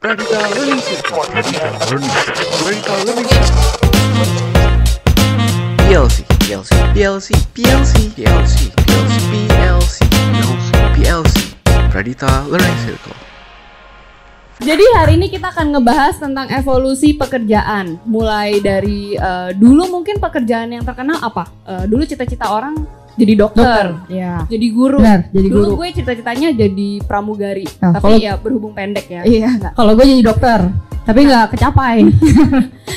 Learning Circle. PLC, PLC, PLC, PLC, PLC, PLC, PLC, PLC, PLC. Radita Learning Circle. Jadi hari ini kita akan ngebahas tentang evolusi pekerjaan. Mulai dari eh, dulu mungkin pekerjaan yang terkenal apa? Eh, dulu cita-cita orang jadi dokter, Ya. jadi guru. Benar, jadi dulu guru. gue cita-citanya jadi pramugari. Nah, Tapi kalau- ya berhubung pendek ya. Iya. Kalau gue jadi dokter, tapi nggak kecapai.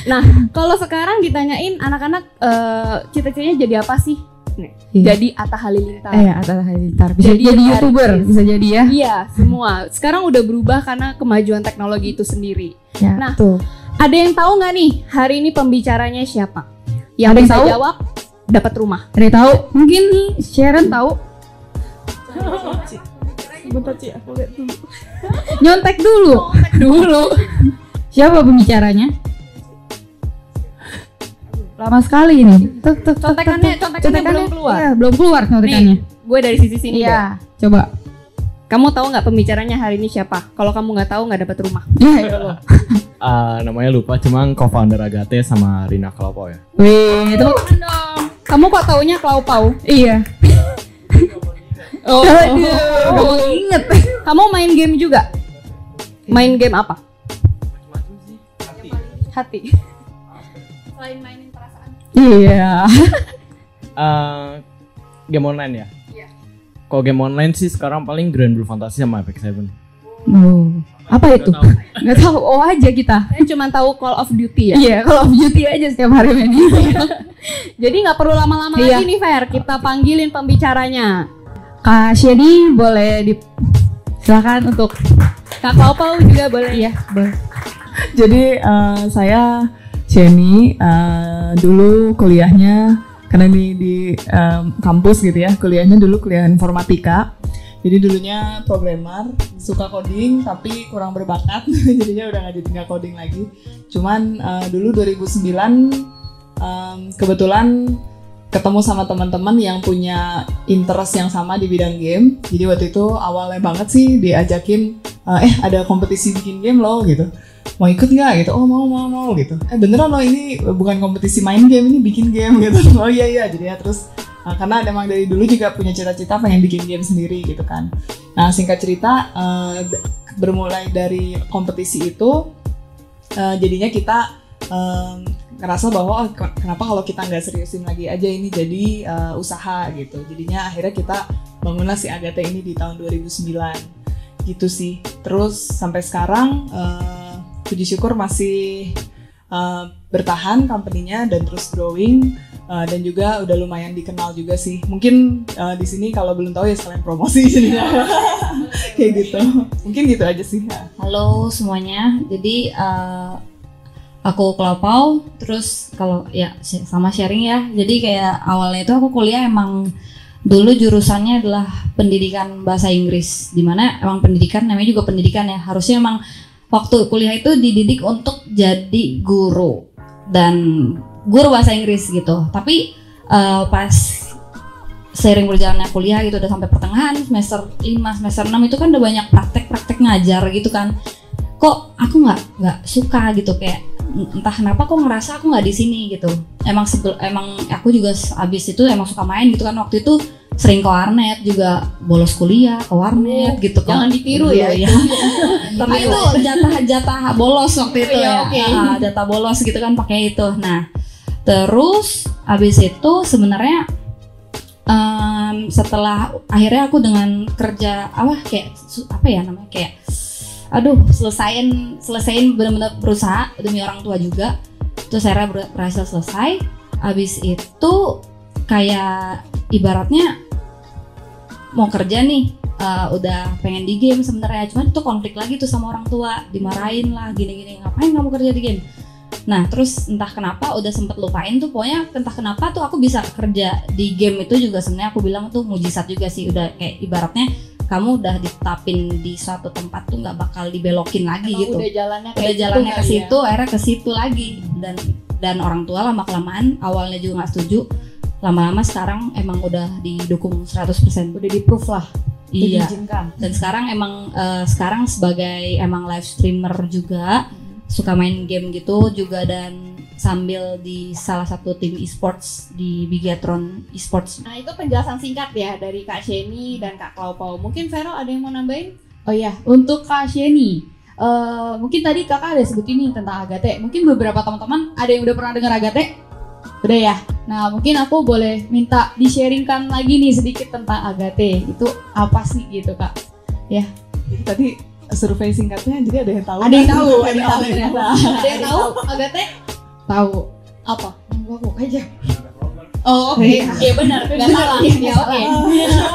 Nah, kalau sekarang ditanyain anak-anak eh, cita-citanya jadi apa sih? Nih, Iya. Jadi Atta Halilintar. eh, Atta Halilintar bisa Jadi jadi, artis. youtuber, bisa jadi ya. Iya, semua. Sekarang udah berubah karena kemajuan teknologi itu sendiri. Ya, Nah, tuh. Ada yang tahu nggak nih hari ini pembicaranya siapa? Yang Ada yang bisa tahu? jawab dapat rumah. Ada yang tahu? Mungkin nih Sharon tahu. Nyontek dulu. dulu. Siapa pembicaranya? Lama sekali ini. Tuk, tuk, tuk, Contekannya- contekannya belum keluar. Iya, belum keluar contekannya. Gue dari sisi sini. Iya, coba. Kamu tahu nggak pembicaranya hari ini siapa? Kalau kamu nggak tahu nggak dapat rumah. Iya. Ah, namanya lupa, cuma co-founder Agate sama Rina Klopo ya. Wih, itu Kamu kok taunya Klaupau? iya. Oh, Aduh, kamu inget. Kamu main game juga? Main game apa? Hati. Selain mainin perasaan. Iya. Ah, game online ya? Iya. Kalau game online sih sekarang paling Grand Blue Fantasy sama Apex Seven. Oh, apa itu? Nggak tahu. Oh aja kita. Saya cuma tahu Call of Duty ya. Iya, kalau beauty aja setiap hari main ini. Jadi nggak perlu lama-lama Iya. lagi nih Fer. Kita panggilin pembicaranya. Kak Shady boleh di silakan untuk Kak Klaupau juga boleh. iya, boleh. Jadi eh, saya Jenny eh, dulu kuliahnya karena ini di em, kampus gitu ya kuliahnya dulu kuliah informatika. Jadi dulunya programmer, suka coding tapi kurang berbakat, jadinya udah nggak jadi nggak coding lagi. Cuman eh, dulu 2009 em, kebetulan ketemu sama teman-teman yang punya interest yang sama di bidang game. Jadi waktu itu awalnya banget sih diajakin eh eh, ada kompetisi bikin game loh gitu. Mau ikut nggak? Gitu. Oh mau mau mau gitu. Eh beneran loh ini bukan kompetisi main game ini bikin game gitu. Oh iya iya. Jadi ya terus uh, karena emang dari dulu juga punya cita-cita pengen bikin game sendiri gitu kan. Nah singkat cerita uh, bermulai dari kompetisi itu uh, jadinya kita um, ngerasa bahwa oh, ke- kenapa kalau kita nggak seriusin lagi aja ini jadi uh, usaha gitu. Jadinya akhirnya kita bangunlah si Agate ini di tahun 2009 gitu sih. Terus sampai sekarang eh, puji syukur masih eh, bertahan company-nya dan terus growing eh, dan juga udah lumayan dikenal juga sih. Mungkin eh, di sini kalau belum tahu ya sekalian promosi jadinya. Kayak gitu. Mungkin gitu aja sih. Halo semuanya. Jadi eh, aku Klaupau, terus kalau ya sama sharing ya. Jadi kayak awalnya itu aku kuliah emang dulu jurusannya adalah pendidikan bahasa Inggris. Di mana emang pendidikan namanya juga pendidikan ya. Harusnya emang waktu kuliah itu dididik untuk jadi guru dan guru bahasa Inggris gitu. Tapi eh, pas seiring berjalannya kuliah gitu udah sampai pertengahan semester 5 semester 6 itu kan udah banyak praktek-praktek ngajar gitu kan. Kok aku nggak nggak suka gitu kayak entah kenapa kok ngerasa aku nggak di sini gitu. Emang sebel, emang aku juga abis itu emang suka main gitu kan. Waktu itu sering ke warnet juga bolos kuliah ke warnet gitu kan. Jangan ditiru ya. Iya, tapi itu jatah jatah bolos waktu itu Iya, ya. oke. Ah, jatah bolos gitu kan pakai itu. Nah terus abis itu sebenarnya em, setelah akhirnya aku dengan kerja apa kayak apa ya namanya kayak aduh selesain selesain benar-benar berusaha demi orang tua juga. Terus akhirnya ber- berhasil selesai. Abis itu kayak ibaratnya mau kerja nih eh, udah pengen di game sebenarnya. Cuman itu konflik lagi tuh sama orang tua. Dimarahin lah gini-gini. Ngapain kamu kerja di game nah terus entah kenapa udah sempet lupain tuh pokoknya entah kenapa tuh aku bisa kerja di game itu juga sebenarnya aku bilang tuh mujizat juga sih udah kayak ibaratnya kamu udah ditetapin di suatu tempat tuh nggak bakal dibelokin lagi Emang gitu Udah jalannya kayak udah gitu jalannya ke ya. situ akhirnya ke situ lagi dan dan orang tua lama kelamaan awalnya juga nggak setuju lama-lama sekarang emang udah didukung 100% Udah di proof lah. Iya. diizinkan. Dan sekarang emang eh, sekarang sebagai emang live streamer juga suka main game gitu juga dan sambil di salah satu tim esports di Bigatron esports. Nah itu penjelasan singkat ya dari Kak Sheni dan Kak Klaupau. Mungkin Vero ada yang mau nambahin? Oh iya, untuk Kak Sheni, eh, mungkin tadi kakak ada sebutin nih tentang Agate. Mungkin beberapa teman-teman ada yang udah pernah dengar Agate? Udah ya. Nah mungkin aku boleh minta di-sharingkan lagi nih sedikit tentang Agate. Itu apa sih gitu kak? Jadi tadi survei singkatnya jadi ada yang tahu. Ada yang tahu, ada yang tahu. ternyata. Ada yang tahu Agate? Tahu. Apa? Enggak aja. Oh oke, iya benar, nggak salah. Ya oke.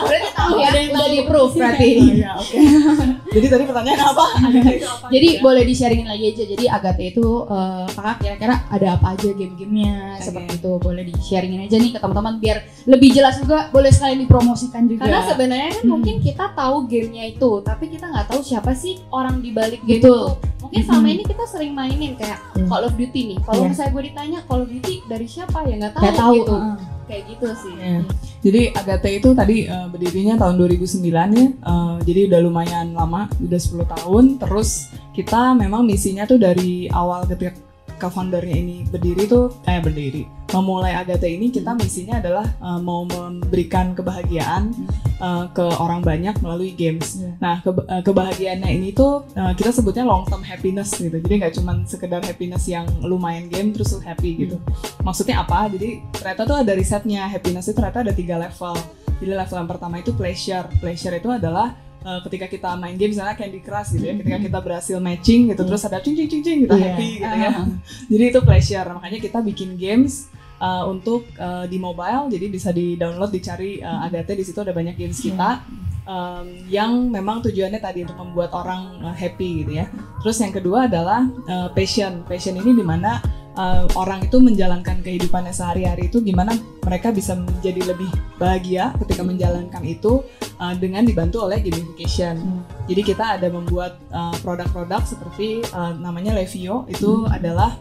Berarti tahu ya, udah di proof berarti. Iya, oke. Jadi tadi pertanyaan apa? Jadi boleh di sharingin lagi aja. Jadi Agate itu eh, kakak kira-kira ada apa aja game-gamenya seperti itu. Boleh di sharingin aja nih ke teman-teman biar lebih jelas juga. Boleh sekalian dipromosikan juga. Karena sebenarnya kan mungkin kita tahu gamenya itu, tapi kita nggak tahu siapa sih orang di balik game Betul. itu. Mungkin selama ini kita sering mainin kayak Call of Duty nih. Kalau Iya. misalnya gue ditanya Call of Duty dari siapa ya nggak tahu, Nggak tahu. gitu. heeh. Kayak gitu sih. Iya. Jadi Agate itu tadi eh, berdirinya tahun 2009 ya. Eh, jadi udah lumayan lama, udah 10 tahun. Terus kita memang misinya tuh dari awal ketika co-foundernya ini berdiri tuh eh berdiri memulai Agate ini kita misinya adalah eh, mau memberikan kebahagiaan eh, ke orang banyak melalui games. Iya. Nah keba- eh, kebahagiaannya ini tuh eh, kita sebutnya long term happiness gitu. Jadi nggak cuma sekedar happiness yang lu main game terus happy gitu. Maksudnya apa? Jadi ternyata tuh ada risetnya happiness itu ternyata ada tiga level. Jadi level yang pertama itu pleasure. Pleasure itu adalah uh, ketika kita main game misalnya Candy Crush gitu ya, ketika kita berhasil matching gitu terus ada cing cing cing cing kita Iya. happy gitu ya. Jadi itu pleasure. Makanya kita bikin games uh, untuk uh, di mobile jadi bisa di-download dicari uh, Agate di situ ada banyak games kita um, yang memang tujuannya tadi untuk membuat orang uh, happy gitu ya. Terus yang kedua adalah uh, passion. Passion ini di mana uh, orang itu menjalankan kehidupannya sehari-hari itu gimana mereka bisa menjadi lebih bahagia ketika menjalankan itu uh, dengan dibantu oleh gamification. Jadi kita ada membuat uh, produk-produk seperti uh, namanya Levio itu adalah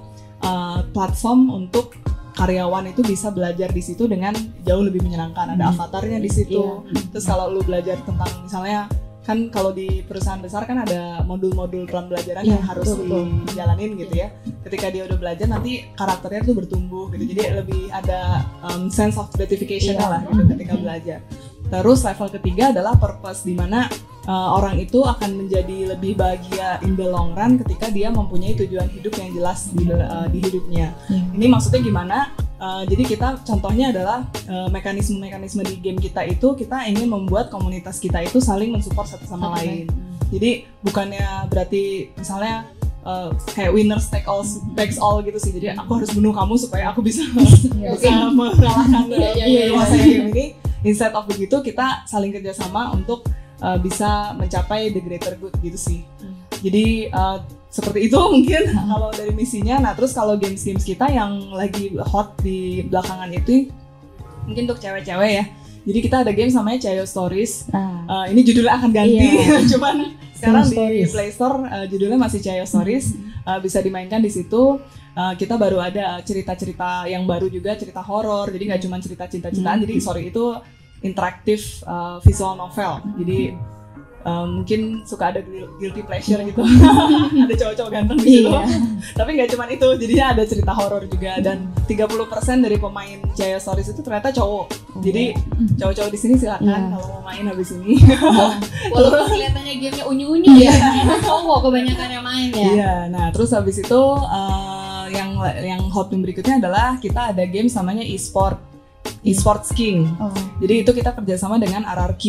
uh, platform untuk karyawan itu bisa belajar di situ dengan jauh lebih menyenangkan. Ada avatarnya di situ. Terus kalau lu belajar tentang misalnya kan kalau di perusahaan besar kan ada modul-modul peran belajaran yang harus dijalanin gitu ya. Ketika dia udah belajar nanti karakternya tuh bertumbuh gitu. Jadi lebih ada um, sense of gratification lah gitu ketika belajar. Terus level ketiga adalah purpose di mana uh, orang itu akan menjadi lebih bahagia in the long run ketika dia mempunyai tujuan hidup yang jelas di, uh, di hidupnya. Ini maksudnya gimana? Uh, jadi kita contohnya adalah uh, mekanisme-mekanisme di game kita itu kita ingin membuat komunitas kita itu saling mensupport satu sama lain. Jadi bukannya berarti misalnya uh, kayak winners take all takes all gitu sih. Jadi aku harus bunuh kamu supaya aku bisa bisa mengalahkan Iya, uh, iya, penguasa iya. game ini. Instead of begitu kita saling kerjasama untuk uh, bisa mencapai the greater good gitu sih. Jadi uh, seperti itu mungkin kalau dari misinya. Nah terus kalau games-games kita yang lagi hot di belakangan itu mungkin untuk cewek-cewek ya. Jadi kita ada game namanya Chayo Stories. Uh, ini judulnya akan ganti, cuman sekarang di. Play Store uh, judulnya masih Chayo Stories. Uh, bisa dimainkan di situ. Uh, kita baru ada cerita-cerita yang baru juga cerita horor. Jadi nggak cuma cerita cinta-cintaan. Jadi sorry itu interaktif uh, visual novel. Jadi uh, mungkin suka ada guil- guilty pleasure gitu. ada cowok-cowok ganteng di situ. Tapi nggak cuma itu, jadinya ada cerita horor juga dan 30% dari pemain Jaya Stories itu ternyata cowok. Jadi cowok-cowok di sini silakan kalau mau main habis ini. Walaupun kelihatannya gamenya unyu-unyu ya, emang cowok kebanyakan yang main ya. Iya, nah terus habis itu uh, yang yang hot yang berikutnya adalah kita ada game namanya e-sport. E-sports King. Jadi itu kita kerjasama dengan RRQ.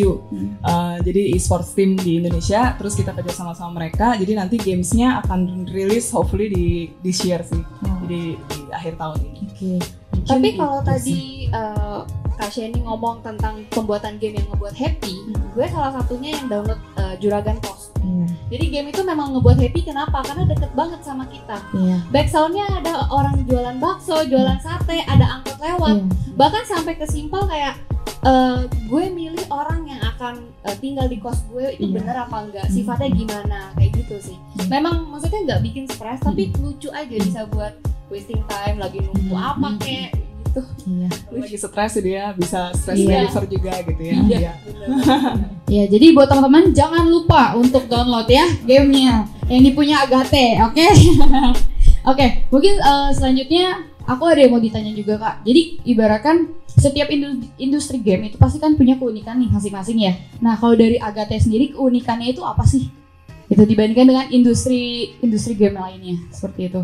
Uh, jadi e-sports team di Indonesia. Terus kita kerjasama sama mereka. Jadi nanti gamesnya akan rilis hopefully di this year sih. Jadi di akhir tahun ini. Tapi kalau tadi eh, Kak Sheni ngomong tentang pembuatan game yang ngebuat happy, gue salah satunya yang download eh, Juragan Post. Jadi game itu memang ngebuat happy kenapa? Karena deket banget sama kita. Backsoundnya ada orang jualan bakso, jualan sate, ada angkot lewat. Bahkan sampai ke simpel kayak eh, gue milih orang yang akan eh, tinggal di kos gue itu Iya. bener apa enggak, sifatnya gimana, kayak gitu sih. Memang maksudnya nggak bikin stres, tapi lucu aja bisa buat wasting time lagi nunggu apa gitu tuh. Iya. lagi stres jadi ya bisa stress Iya. reliever juga gitu ya. Iya. Iya. Ya, jadi buat teman-teman jangan lupa untuk download ya gamenya yang dipunya Agate, oke? oke, mungkin eh, selanjutnya aku ada yang mau ditanya juga kak. Jadi ibaratkan setiap indu- industri game itu pasti kan punya keunikan nih masing-masing ya. Nah kalau dari Agate sendiri keunikannya itu apa sih? Itu dibandingkan dengan industri industri game lainnya seperti itu.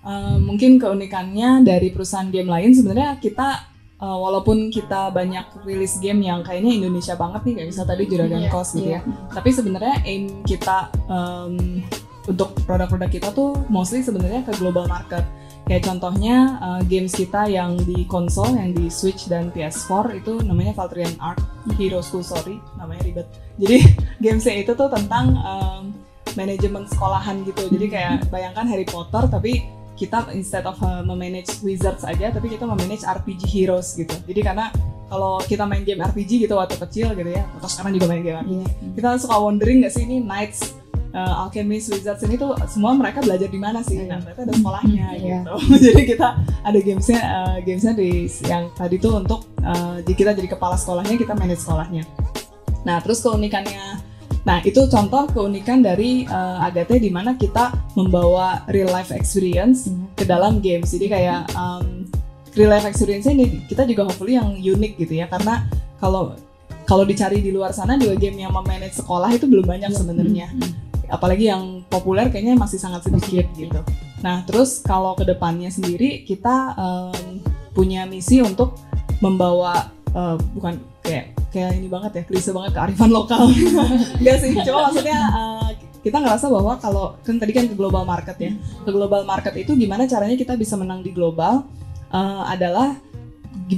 Uh, mungkin keunikannya dari perusahaan game lain sebenarnya kita uh, walaupun kita banyak rilis game yang kayaknya Indonesia banget nih kayak misal tadi Juragan Iya, Cost gitu ya. tapi sebenarnya aim kita um, untuk produk-produk kita tuh mostly sebenarnya ke global market. Kayak contohnya uh, games kita yang di konsol yang di Switch dan PS4 itu namanya Valtrian Arc Hero School Story namanya ribet. Jadi gamesnya itu tuh tentang um, manajemen sekolahan gitu. Jadi kayak bayangkan Harry Potter tapi kita instead of uh, memanage wizards aja tapi kita memanage RPG heroes gitu. Jadi karena kalau kita main game RPG gitu waktu kecil gitu ya atau sekarang juga main game RPG kita suka wondering nggak sih ini knights uh, alchemist wizards ini tuh semua mereka belajar di mana sih? Nah mereka ada sekolahnya Iya. gitu. Jadi kita ada gamesnya uh, gamesnya di yang tadi tuh untuk uh, kita jadi kepala sekolahnya kita manage sekolahnya. Nah terus keunikannya Nah, itu contoh keunikan dari uh, Agate di mana kita membawa real life experience ke dalam games. Jadi kayak um, real life experience ini kita juga hopefully yang unik gitu ya karena kalau kalau dicari di luar sana juga game yang memanage sekolah itu belum banyak sebenarnya. Apalagi yang populer kayaknya masih sangat sedikit gitu. Nah, terus kalau ke depannya sendiri kita um, punya misi untuk membawa uh, bukan kayak kayak ini banget ya klise banget kearifan lokal. Enggak sih cuma maksudnya uh, kita ngerasa bahwa kalau kan tadi kan ke global market ya. Ke global market itu gimana caranya kita bisa menang di global uh, adalah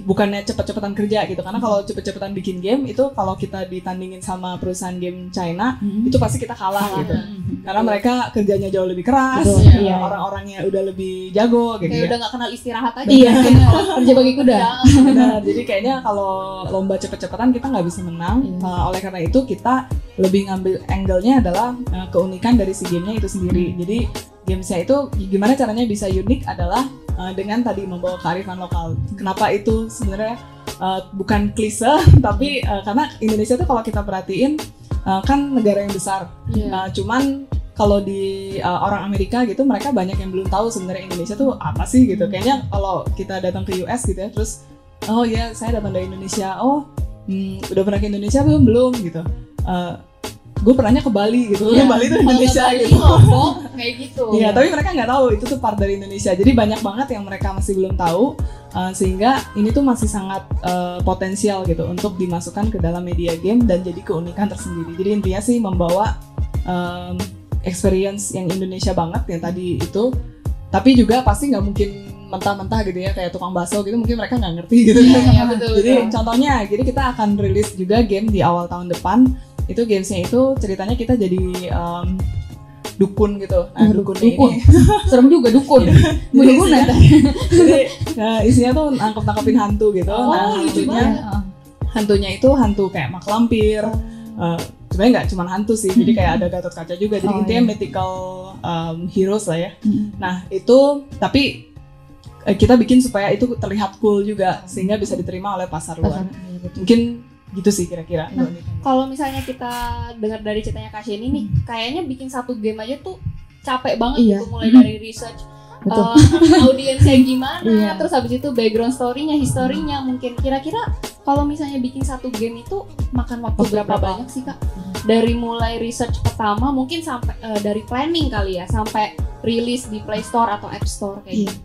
bukannya cepet-cepetan kerja gitu karena kalau cepet-cepetan bikin game itu kalau kita ditandingin sama perusahaan game China itu pasti kita kalah gitu karena mereka kerjanya jauh lebih keras Betul, ya, iya. orang-orangnya udah lebih jago gitu Kayak ya udah gak kenal istirahat aja. Iya, kerja bagi kuda. Benar, jadi kayaknya kalau lomba cepet-cepetan kita nggak bisa menang. Iya. Uh, oleh karena itu kita lebih ngambil angle-nya adalah uh, keunikan dari si gamenya itu sendiri. Jadi gamesnya itu gimana caranya bisa unik adalah uh, dengan tadi membawa kearifan lokal. Kenapa itu sebenarnya uh, bukan klise, tapi uh, karena Indonesia tuh kalau kita perhatiin uh, kan negara yang besar. Iya. Uh, cuman kalau di uh, orang Amerika gitu mereka banyak yang belum tahu sebenarnya Indonesia tuh apa sih gitu. Kayaknya kalau kita datang ke US gitu ya terus oh ya saya datang dari Indonesia. Oh, hmm, udah pernah ke Indonesia belum? Belum gitu. Gue pernahnya ke Bali gitu. Iya. Bali tuh Kalau Indonesia Bali, gitu. Lombok, kayak gitu. Iya, tapi mereka nggak tahu itu tuh part dari Indonesia. Jadi banyak banget yang mereka masih belum tahu, uh, sehingga ini tuh masih sangat uh, potensial gitu untuk dimasukkan ke dalam media game dan jadi keunikan tersendiri. Jadi intinya sih membawa um, experience yang Indonesia banget yang tadi itu, tapi juga pasti nggak mungkin mentah-mentah gitu ya kayak tukang bakso gitu mungkin mereka nggak ngerti gitu Iya, kan. iya, betul, Jadi betul. contohnya, jadi kita akan rilis juga game di awal tahun depan. Itu gamesnya itu ceritanya kita jadi um, dukun gitu. Nah, dukun, dukun. ini Serem juga dukun. Punya Jadi guna. isinya- jadi nah, isinya tuh nangkep nangkepin hantu gitu. Oh, nah, hantunya, hantunya itu hantu kayak mak lampir. Eh, sebenarnya nggak cuma hantu sih, jadi kayak ada gatot kaca juga. Jadi Oh, intinya iya. mythical um, heroes lah ya. Mm. Nah itu tapi eh, kita bikin supaya itu terlihat cool juga sehingga bisa diterima oleh pasar luar. Mungkin gitu sih kira-kira. Nah, Kalau misalnya kita dengar dari ceritanya Kak Sheni nih, kayaknya bikin satu game aja tuh capek banget Iya. gitu mulai dari research Betul. uh, audiensnya gimana, Iya. terus habis itu background story-nya, historinya mungkin kira-kira kalau misalnya bikin satu game itu makan waktu Waktu berapa berapa? banyak sih Kak? Dari mulai research pertama mungkin sampai eh, dari planning kali ya sampai rilis di Play Store atau App Store kayak Iya. gitu.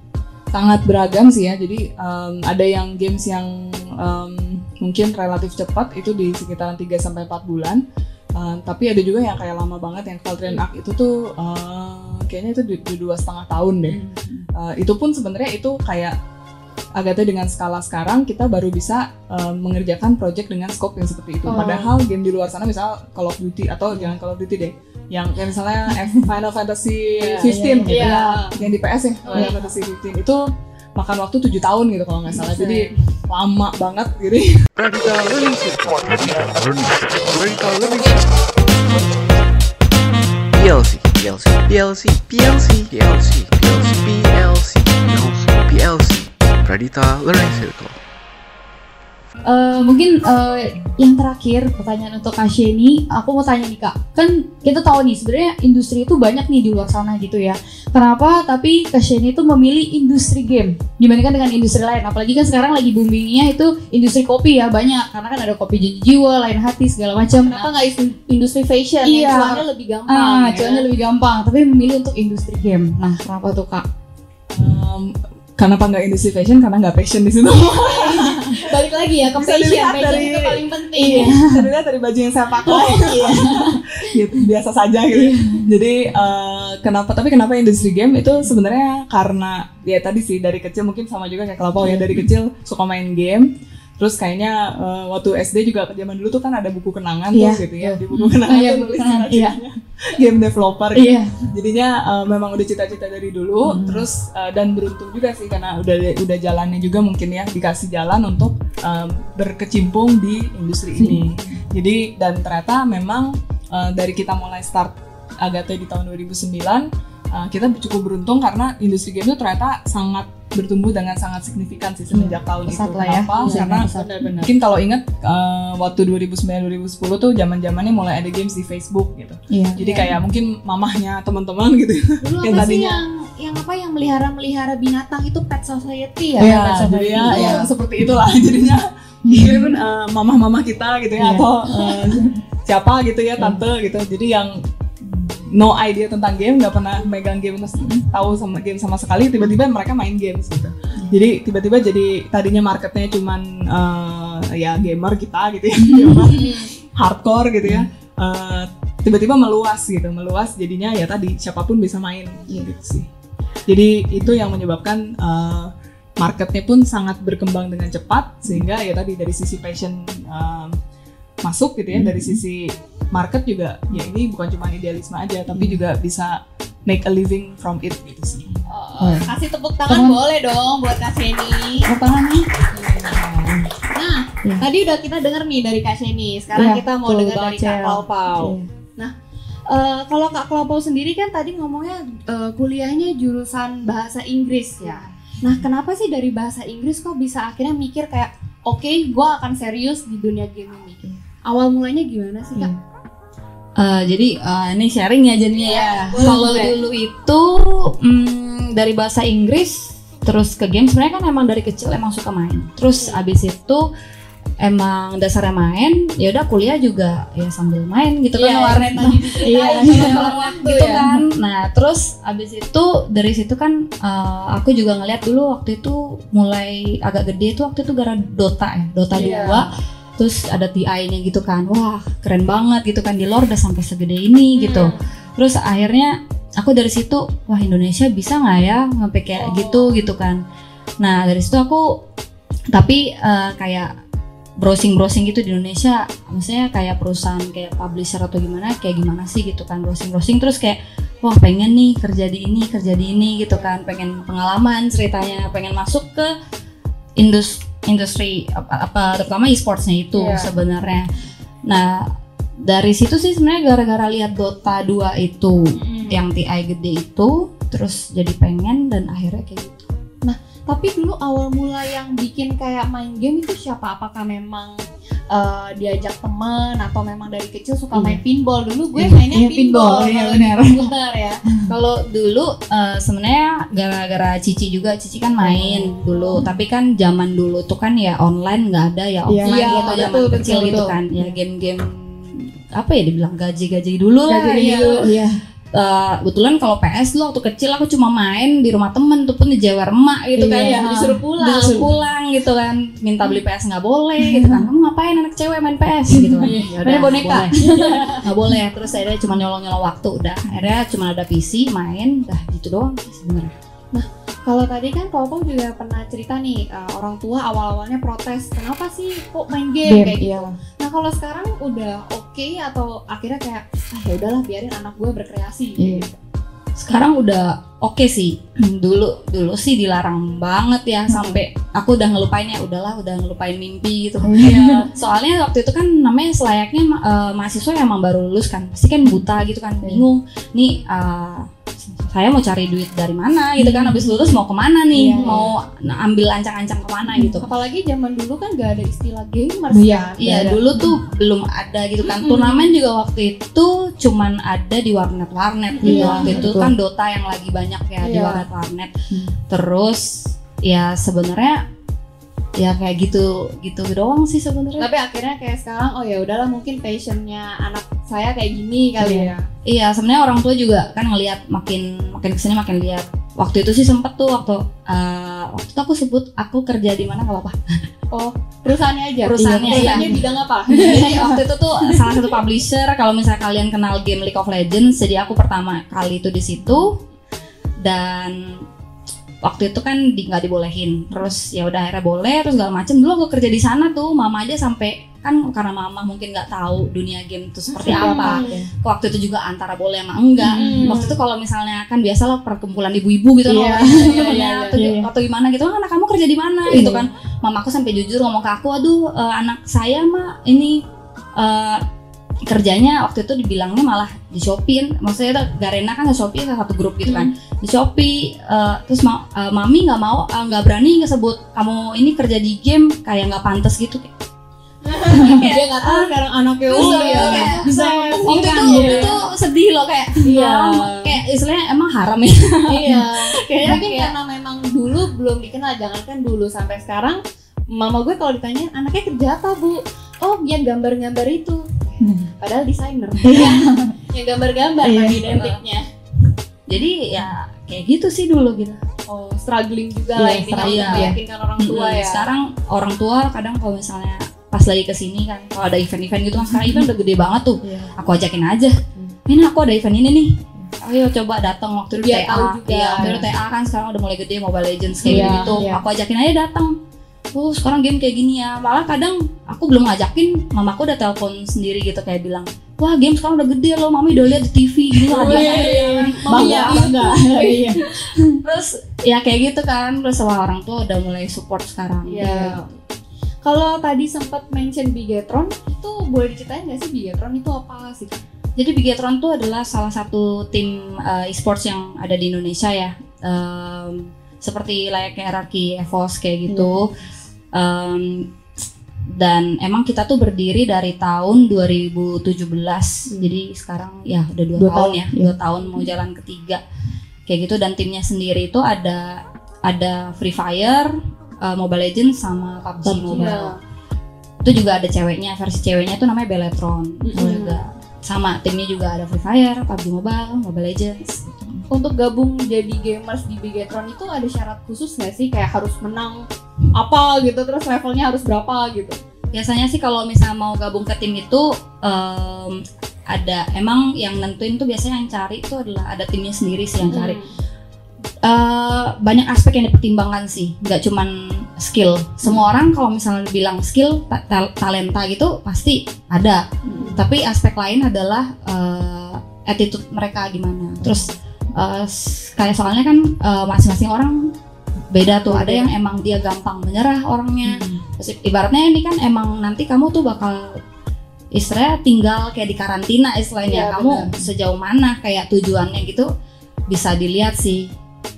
sangat beragam sih ya. Jadi um, ada yang games yang um, mungkin relatif cepat itu di sekitaran 3 sampai 4 bulan. Uh, tapi ada juga yang kayak lama banget yang Caldrian Arc itu tuh uh, kayaknya itu di, di dua setengah tahun deh. Uh, itu pun sebenarnya itu kayak Agatha dengan skala sekarang kita baru bisa uh, mengerjakan project dengan scope yang seperti itu. Oh. Padahal game di luar sana misal Call of Duty atau jangan Call of Duty deh, yang kayak misalnya Final Fantasy Iya, 15 iya, gitu iya. ya, yang di PS ya Final Iya. Fantasy 15 itu makan waktu 7 tahun gitu kalau nggak salah. Jadi lama banget gitu. System. PLC, PLC, PLC, PLC, PLC, PLC, PLC, PLC, Pradita Learning Circle. Eh, mungkin eh, yang terakhir pertanyaan untuk Kak Sheni, aku mau tanya nih Kak, kan kita tahu nih sebenarnya industri itu banyak nih di luar sana gitu ya. Kenapa? Tapi Kak Sheni itu memilih industri game dibandingkan dengan industri lain. Apalagi kan sekarang lagi boomingnya itu industri kopi ya banyak, karena kan ada kopi janji jiwa, lain hati segala macam. Kenapa nggak industri fashion? Iya. yang cuannya lebih gampang. Ah, ya lebih gampang, tapi memilih untuk industri game. Nah, kenapa tuh Kak? Um, kenapa nggak industri fashion? Karena nggak passion di situ. Balik lagi ya ke Bisa fashion, dari- itu paling penting. Iya, dilihat dari baju yang saya pakai. gitu, biasa saja gitu. Jadi eh, kenapa? Tapi kenapa industri game itu sebenarnya karena ya tadi sih dari kecil mungkin sama juga kayak Kelapau ya dari kecil suka main game. Terus kayaknya eh, waktu SD juga zaman dulu tuh kan ada buku kenangan Iya. tuh gitu ya. Di buku kenangan Iya, tuh nulis kenangan, cita-citanya game developer gitu. Iya. Jadinya eh, memang udah cita-cita dari dulu, terus eh, dan beruntung juga sih karena udah udah jalannya juga mungkin ya dikasih jalan untuk em, berkecimpung di industri ini. Jadi dan ternyata memang eh, dari kita mulai start Agate di tahun 2009 eh, kita cukup beruntung karena industri game itu ternyata sangat bertumbuh dengan sangat signifikan sih semenjak tahun itu. pesat lah ya. Kenapa? Iya, Karena pesat. mungkin kalau ingat eh, waktu 2009 2010 tuh zaman-zamannya mulai ada games di Facebook gitu. Iya. Jadi kayak mungkin mamahnya teman-teman gitu. Dulu Yang apa sih tadinya- yang yang apa yang melihara melihara binatang itu pet society ya? Iya, Pet Society. jadi ya, Iya. ya seperti itulah jadinya. Mungkin eh, mamah-mamah kita gitu Iya. ya atau eh, siapa gitu ya tante gitu. Jadi yang no idea tentang game, nggak pernah megang game, tahu sama game sama sekali, tiba-tiba mereka main games gitu. Jadi tiba-tiba jadi tadinya marketnya cuman eh, ya gamer kita gitu ya, gamer hardcore gitu ya. Eh, tiba-tiba meluas gitu, meluas jadinya ya tadi siapa pun bisa main gitu sih. Jadi itu yang menyebabkan eh, marketnya pun sangat berkembang dengan cepat sehingga ya tadi dari sisi passion um, masuk gitu ya dari sisi market juga ya ini bukan cuma idealisme aja tapi juga bisa make a living from it gitu sih. Oh, kasih tepuk tangan boleh dong buat Kak Sheni. Nah, tadi udah kita denger nih dari Kak Sheni. Sekarang Iya, kita mau dengar dari Kak Cel. Klaupau. Nah, eh, kalau Kak Klaupau sendiri kan tadi ngomongnya eh, kuliahnya jurusan bahasa Inggris ya. Nah, kenapa sih dari bahasa Inggris kok bisa akhirnya mikir kayak oke, gua akan serius di dunia game ini. Awal mulanya gimana sih Kak? Eh, jadi eh, ini sharing ya jadinya ya. boleh, Kalau dulu itu mm, dari bahasa Inggris terus ke game sebenarnya kan emang dari kecil emang suka main. Terus abis itu emang dasarnya main, ya udah kuliah juga ya sambil main gitu kan Iya, warnet diceritain Iya, iya. gitu ya. kan. Nah, terus abis itu dari situ kan eh, aku juga ngeliat dulu waktu itu mulai agak gede itu waktu itu gara Dota ya, Dota Iya. 2. Terus ada TI-nya gitu kan. Wah, keren banget gitu kan di lore udah sampai segede ini gitu. Hmm. Terus akhirnya aku dari situ, wah Indonesia bisa nggak ya sampai kayak Oh. gitu gitu kan. Nah, dari situ aku tapi eh, kayak browsing-browsing gitu di Indonesia maksudnya kayak perusahaan kayak publisher atau gimana kayak gimana sih gitu kan browsing-browsing terus kayak wah pengen nih kerja di ini kerja di ini gitu kan pengen pengalaman ceritanya pengen masuk ke indus industri apa, apa terutama e-sportsnya itu Iya. sebenarnya nah dari situ sih sebenarnya gara-gara lihat Dota 2 itu Hmm. yang TI gede itu terus jadi pengen dan akhirnya kayak gitu Tapi dulu awal mula yang bikin kayak main game itu siapa? Apakah memang eh, diajak temen atau memang dari kecil suka Iya. main pinball? Dulu gue Iya, mainnya iya, pinball, pinball, iya, kalau benar. komputer ya. Kalau dulu eh, sebenarnya gara-gara Cici juga Cici kan main dulu, tapi kan zaman dulu tuh kan ya online nggak ada ya offline Iya, gitu zaman betul, kecil gitu betul. kan. Ya game-game apa ya dibilang gaji-gaji dulu lah Gaji-gaji ya. dulu, Iya. Eh, kebetulan kalau PS dulu waktu kecil aku cuma main di rumah temen tuh pun di Jawa emak gitu kan. Iya, ya disuruh pulang. disuruh pulang gitu kan. Minta beli PS nggak boleh gitu kan. Kamu ngapain anak cewek main PS gitu kan. Ya Main boneka. boleh. nggak boleh. Terus akhirnya cuma nyolong nyolong waktu udah. Akhirnya cuma ada PC main dah gitu doang sebenarnya Kalau tadi kan Koko juga pernah cerita nih eh, orang tua awal-awalnya protes, kenapa sih kok main game, kayak gitu. Nah kalau sekarang udah oke atau akhirnya kayak ah ya udahlah biarin anak gue berkreasi. Iya. gitu. sekarang udah oke sih dulu dulu sih dilarang banget ya sampai aku udah ngelupain ya udahlah udah ngelupain mimpi gitu Iya. soalnya waktu itu kan namanya selayaknya eh, mahasiswa yang emang baru lulus kan pasti kan buta gitu kan bingung nih eh, saya mau cari duit dari mana gitu kan habis lulus mau ke mana nih Iya, iya. mau nah, ambil ancang-ancang ke mana gitu Apalagi zaman dulu kan gak ada istilah gamers Iya, kan. Iya dulu tuh belum ada gitu kan Mm-mm. turnamen juga waktu itu cuman ada di warnet warnet gitu Iya, waktu itu betul. kan Dota yang lagi banyak ya di Iya. warnet warnet Hmm. terus ya sebenarnya ya kayak gitu gitu doang sih sebenarnya Tapi akhirnya kayak sekarang oh ya udahlah mungkin passionnya anak saya kayak gini kali ya. iya sebenarnya orang tua juga kan ngelihat makin makin ke sini makin lihat waktu itu sih sempet tuh waktu eh, waktu itu aku sebut aku kerja di mana nggak apa-apa Oh perusahaannya aja. Perusahaannya, Iya, iya. Perusahaannya bidang apa? jadi waktu itu tuh salah satu publisher kalau misalnya kalian kenal game League of Legends jadi aku pertama kali itu di situ dan waktu itu kan di, nggak dibolehin. Terus ya udah akhirnya boleh terus segala macem. Dulu aku kerja di sana tuh mama aja sampai kan karena mama mungkin nggak tahu dunia game itu seperti apa. waktu itu juga antara boleh sama enggak. Hmm. waktu itu kalau misalnya kan biasalah perkumpulan ibu-ibu gitu Iya, loh temennya iya, atau, iya. atau gimana gitu. "Ah, anak kamu kerja di mana? Gitu kan. Mamaku sampai jujur ngomong ke aku aduh eh, anak saya mah ini eh, kerjanya waktu itu dibilangnya malah di Shopee maksudnya itu Garena kan di Shopee salah satu grup gitu kan di Shopee eh, terus ma- eh, mami nggak mau eh, nggak berani ngesebut kamu ini kerja di game kayak nggak pantas gitu Dia nggak tahu sekarang anaknya udah ya, kayak bisa waktu itu gitu. itu sedih loh kayak Iya. kayak istilahnya emang haram ya Iya. Kayaknya Mungkin kayak- karena memang dulu belum dikenal, jangankan dulu sampai sekarang. Mama gue kalau ditanya anaknya kerja apa bu? Oh yang gambar-gambar itu. Padahal desainer. yang gambar-gambar Iya. kan identiknya. jadi ya kayak gitu sih dulu gitu Oh struggling juga Iya, lah intinya iya. meyakinkan orang tua Mm-mm. ya. sekarang orang tua kadang kalau misalnya pas lagi ke sini kan kalau ada event-event gitu kan sekarang event udah gede banget tuh Iya. aku ajakin aja ini aku ada event ini nih ayo coba datang waktu itu Biar TA tahu juga. iya waktu itu TA kan sekarang udah mulai gede Mobile Legends kayak Iya, gitu iya. aku ajakin aja datang oh sekarang game kayak gini ya malah kadang aku belum ngajakin mamaku udah telepon sendiri gitu kayak bilang wah game sekarang udah gede loh mami udah lihat di TV gini lah Wih, Mami Bangga, ya. bangga. Iya. terus ya kayak gitu kan terus wah orang tua udah mulai support sekarang Iya. Kalau tadi sempat mention Bigetron, itu boleh diceritain nggak sih Bigetron itu apa sih? Jadi Bigetron tuh adalah salah satu tim uh, e-sports yang ada di Indonesia ya. Em, seperti layaknya RRQ, EVOS kayak gitu. Em, dan emang kita tuh berdiri dari tahun 2017. Jadi sekarang ya udah dua, Dua tahun, tahun, ya, iya. dua tahun mau jalan ketiga. Kayak gitu dan timnya sendiri itu ada ada Free Fire, uh, Mobile Legends sama PUBG, PUBG, Mobile. Itu juga ada ceweknya, versi ceweknya itu namanya Beletron. Itu Mm-mm. juga sama timnya juga ada Free Fire, PUBG Mobile, Mobile Legends. Untuk gabung jadi gamers di Bigetron itu ada syarat khusus nggak sih? Kayak harus menang apa gitu, terus levelnya harus berapa gitu? Biasanya sih kalau misalnya mau gabung ke tim itu em, ada emang yang nentuin tuh biasanya yang cari itu adalah ada timnya sendiri sih yang cari. Eh, banyak aspek yang dipertimbangkan sih, nggak cuman skill. Semua orang kalau misalnya bilang skill, ta- ta- talenta gitu pasti ada. Tapi aspek lain adalah eh, attitude mereka gimana. Terus eh, kayak soalnya kan eh, masing-masing orang beda tuh. Ada yang emang dia gampang menyerah orangnya. Terus ibaratnya ini kan emang nanti kamu tuh bakal istilahnya tinggal kayak di karantina istilahnya. Iya, kamu benar. sejauh mana kayak tujuannya gitu bisa dilihat sih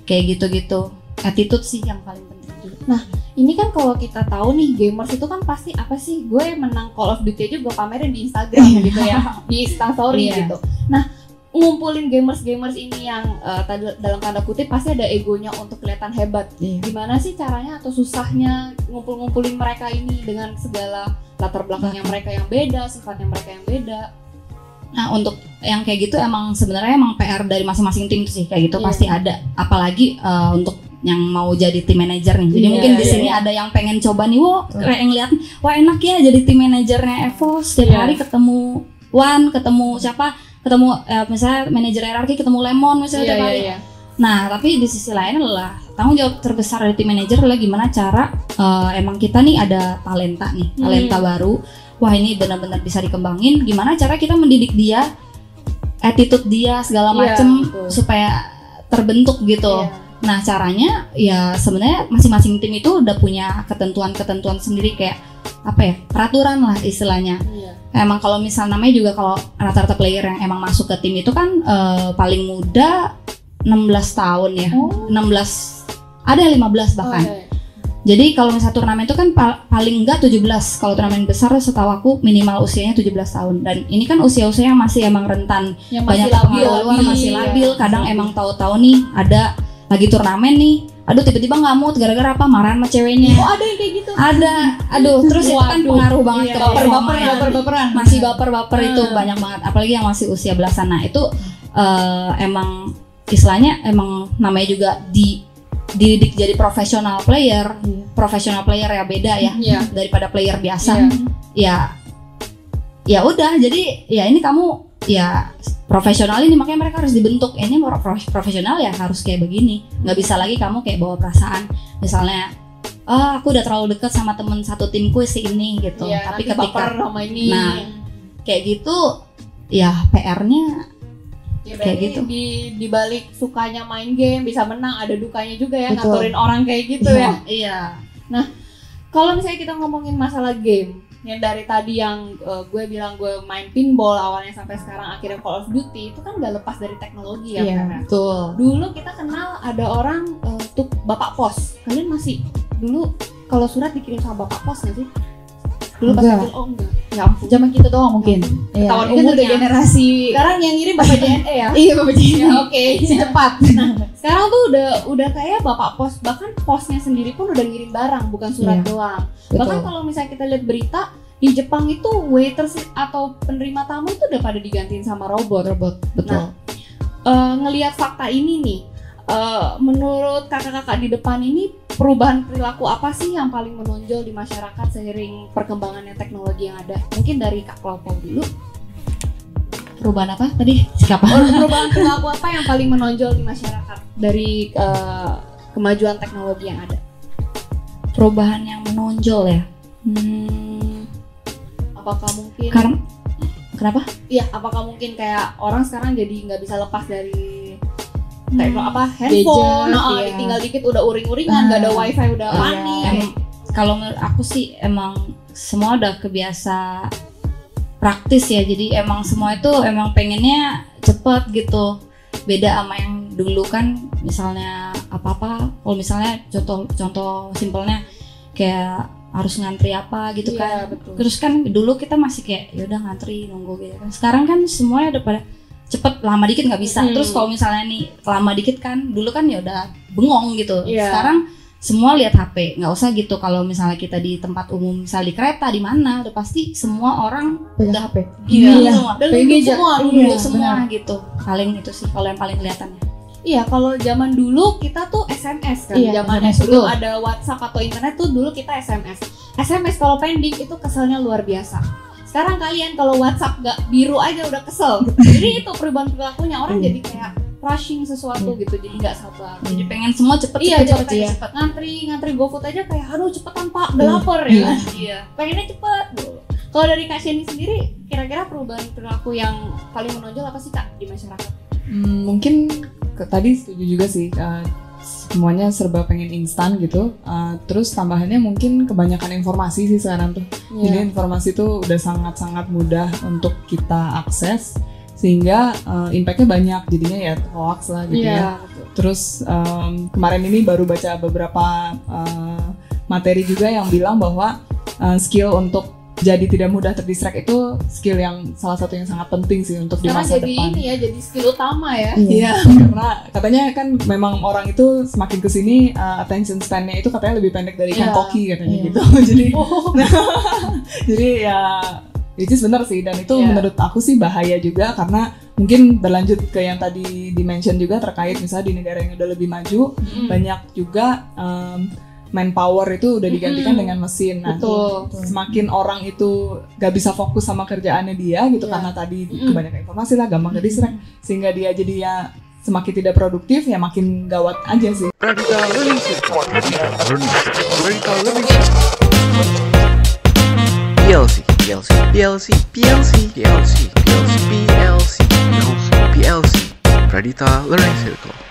kayak gitu-gitu. Attitude sih yang paling penting juga. Ini kan kalau kita tahu nih gamers itu kan pasti apa sih? Gue menang Call of Duty aja gue pamerin di Instagram gitu ya, di Instastory Iya. gitu. Nah, ngumpulin gamers-gamers ini yang tanda- dalam tanda kutip pasti ada egonya untuk kelihatan hebat. Iya. Gimana sih caranya atau susahnya ngumpul-ngumpulin mereka ini dengan segala latar belakangnya mereka yang beda, sifatnya mereka yang beda? Nah untuk yang kayak gitu emang sebenarnya emang PR dari masing-masing tim sih kayak gitu Iya. pasti ada. Apalagi eh, untuk yang mau jadi tim manajer nih. Jadi Iya, mungkin di iya, sini ada yang pengen coba nih, wah kayak ngeliat, wah enak ya jadi tim manajernya Evo setiap Iya. hari ketemu Wan, ketemu siapa, ketemu eh, misalnya manajer RRQ ketemu Lemon misalnya Iya, tiap hari. Nah, tapi di sisi lain adalah tanggung jawab terbesar dari tim manajer adalah gimana cara eh, emang kita nih ada talenta nih, Hmm. talenta baru. Wah, ini benar-benar bisa dikembangin. Gimana cara kita mendidik dia, attitude dia segala Iya, macem betul. supaya terbentuk gitu. Iya. Nah, caranya ya sebenarnya masing-masing tim itu udah punya ketentuan-ketentuan sendiri kayak apa ya? peraturan lah istilahnya. Iya. Emang kalau misal namanya juga kalau rata-rata player yang emang masuk ke tim itu kan eh, paling muda 16 tahun ya. Oh. 16 ada yang 15 bahkan. Oh, iya. Jadi kalau misalnya turnamen itu kan pa- paling enggak 17. Kalau turnamen besar setahu aku minimal usianya 17 tahun. Dan ini kan usia-usia yang masih emang rentan Yang banyak labil, pengaruh luar masih iya. labil. Kadang emang tahu-tahu nih ada lagi turnamen nih. Aduh tiba-tiba nggak mood gara-gara apa marahan sama ceweknya. Oh ada yang kayak gitu. Ada, aduh terus itu kan pengaruh banget Iya, ke baper-baper performa ya, ya. baper-baperan. Masih baper-baper itu Hmm. banyak banget, apalagi yang masih usia belasan. Nah itu eh, emang istilahnya emang namanya juga di dididik jadi profesional player, profesional player ya beda ya Iya. daripada player biasa. Iya. Ya, ya udah. Jadi ya ini kamu ya profesional ini makanya mereka harus dibentuk. Ini pro- pro- profesional ya harus kayak begini. Nggak bisa lagi kamu kayak bawa perasaan. Misalnya, ah aku udah terlalu dekat sama temen satu timku si ini gitu. Iya, Tapi ketika sama ini. Nah, kayak gitu ya PR-nya Ya, kayak gitu. di di balik sukanya main game bisa menang ada dukanya juga ya Betul. ngaturin orang kayak gitu ya. Iya. Kalau misalnya kita ngomongin masalah game yang dari tadi yang uh, gue bilang gue main pinball awalnya sampai sekarang akhirnya Call of Duty itu kan gak lepas dari teknologi ya. Iya, ya. betul. Dulu kita kenal ada orang uh, tuh bapak pos. Kalian masih dulu kalau surat dikirim sama bapak pos gak sih? Dulu pas Enggak. oh enggak. Ya ampun. Zaman kita doang mungkin. Iya. Ini kan udah umurnya. generasi. Sekarang yang ngirim bapak JNE ya. Iya Bapak Ji. Ya, oke, cepat. Nah, sekarang tuh udah udah kayak bapak pos, bahkan posnya sendiri pun udah ngirim barang, bukan surat Iya. doang. Betul. Bahkan kalau misalnya kita lihat berita di Jepang itu waiters atau penerima tamu itu udah pada digantiin sama robot. Robot. Betul. Nah, Eh, ngelihat fakta ini nih, eh, menurut kakak-kakak di depan ini perubahan perilaku apa sih yang paling menonjol di masyarakat seiring perkembangannya teknologi yang ada? Mungkin dari Kak Klopo dulu. Perubahan apa tadi? Sikap Oh, perubahan perilaku apa yang paling menonjol di masyarakat dari eh, kemajuan teknologi yang ada? Perubahan yang menonjol ya. Hmm, Apakah mungkin? karena kenapa? Iya, apakah mungkin kayak orang sekarang jadi nggak bisa lepas dari tekno apa handphone? Gadget, iya. tinggal dikit udah uring-uringan, nggak ada Ah, wifi udah iya. panik. Em- kalau menurut aku sih emang semua udah kebiasa praktis ya jadi emang semua itu emang pengennya cepet gitu beda sama yang dulu kan misalnya apa apa kalau misalnya contoh contoh simpelnya kayak harus ngantri apa gitu Iya, kan betul. terus kan dulu kita masih kayak ya udah ngantri nunggu gitu kan sekarang kan semuanya udah pada cepet lama dikit nggak bisa Hmm. terus kalau misalnya nih lama dikit kan dulu kan ya udah bengong gitu Iya. sekarang semua lihat HP nggak usah gitu kalau misalnya kita di tempat umum misal di kereta di mana udah pasti semua orang Udah HP. gini Iya. semua Dan duduk aja. semua, duduk Iya, semua gitu paling itu sih kalau yang paling kelihatannya Iya, kalau zaman dulu kita tuh SMS kan. Iya, zaman SMS, betul. ada WhatsApp atau internet tuh dulu kita SMS. SMS kalau pending itu keselnya luar biasa. Sekarang kalian kalau WhatsApp nggak biru aja udah kesel. jadi itu perubahan perilakunya orang jadi kayak rushing sesuatu gitu, jadi nggak sabar. jadi pengen semua cepet Iya, cepet cepet, cepet, iya. cepet. Ngantri, ngantri GoFood aja kayak, aduh cepetan pak, udah lapar ya. kan? iya Pengennya cepet. Kalau dari Kak Sheni sendiri, kira-kira perubahan perilaku yang paling menonjol apa sih Kak di masyarakat? Hmm, mungkin ke, tadi setuju juga sih uh, semuanya serba pengen instan gitu. Uh, terus tambahannya mungkin kebanyakan informasi sih sekarang tuh. Iya. Jadi informasi tuh udah sangat-sangat mudah untuk kita akses sehingga uh, impactnya banyak jadinya ya hoax lah gitu ya. betul. Terus um, kemarin ini baru baca beberapa uh, materi juga yang bilang bahwa uh, skill untuk jadi tidak mudah terdistract itu skill yang salah satu yang sangat penting sih untuk di Sekarang masa jadi depan. ini ya, jadi skill utama ya. Iya, karena katanya kan memang orang itu semakin ke sini uh, attention span-nya itu katanya lebih pendek dari Iya. koki katanya Iya. gitu. jadi Oh, jadi ya itu benar sih dan itu Iya. menurut aku sih bahaya juga karena mungkin berlanjut ke yang tadi dimention juga terkait misalnya di negara yang udah lebih maju mm. banyak juga um, manpower itu udah digantikan Mm-mm. dengan mesin. Nah, betul. semakin orang itu gak bisa fokus sama kerjaannya dia gitu Iya. karena tadi Mm-mm. kebanyakan informasi lah gampang ke distract sehingga dia jadi ya semakin tidak produktif ya makin gawat aja sih. PLC, PLC, PLC, PLC, PLC, PLC, PLC, PLC, PLC. Radita Learning Circle.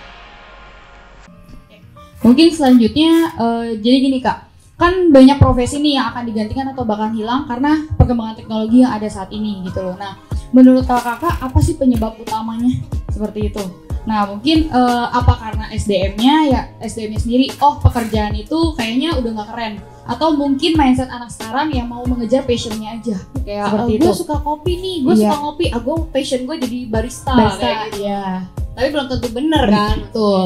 Mungkin selanjutnya eh, jadi gini kak, kan banyak profesi nih yang akan digantikan atau bahkan hilang karena perkembangan teknologi yang ada saat ini gitu loh. Nah, menurut kakak-kakak apa sih penyebab utamanya seperti itu? Nah mungkin eh, apa karena SDM-nya ya SDM-nya sendiri, oh pekerjaan itu kayaknya udah nggak keren. Atau mungkin mindset anak sekarang yang mau mengejar passionnya aja. Kayak Seperti gue itu. suka kopi nih, gue Iya. suka ngopi, ah gue passion gue jadi barista. Barista, kayak gitu. iya. Tapi belum tentu bener kan. Betul.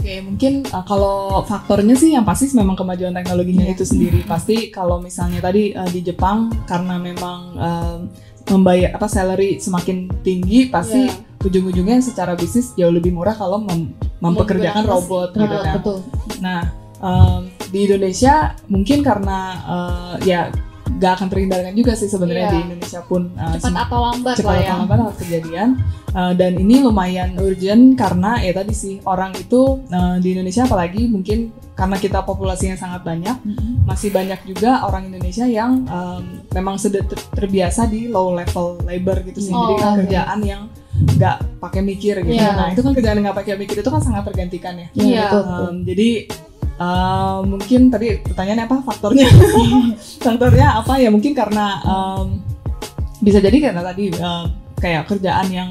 Oke, mungkin uh, kalau faktornya sih yang pasti memang kemajuan teknologinya Iya. itu sendiri. Pasti kalau misalnya tadi uh, di Jepang karena memang um, membayar apa salary semakin tinggi, pasti Iya. ujung-ujungnya secara bisnis jauh lebih murah kalau mem- mempekerjakan robot gitu Ah, kan. Betul. Nah, um, di Indonesia mungkin karena uh, ya gak akan terhindarkan juga sih sebenarnya Iya. di Indonesia pun uh, Cepat atau lambat cepat lah ya. atau lambat kejadian Uh, dan ini lumayan urgent karena ya tadi sih orang itu uh, di Indonesia apalagi mungkin karena kita populasinya sangat banyak masih banyak juga orang Indonesia yang um, memang sudah ter- terbiasa di low level labor gitu sih Oh, jadi oke. kerjaan yang nggak pakai mikir gitu Iya. nah itu kan kerjaan yang nggak pakai mikir itu kan sangat tergantikan ya Iya. betul. Um, jadi uh, mungkin tadi pertanyaannya apa faktornya? faktornya apa ya? Mungkin karena um, bisa jadi karena tadi uh, kayak kerjaan yang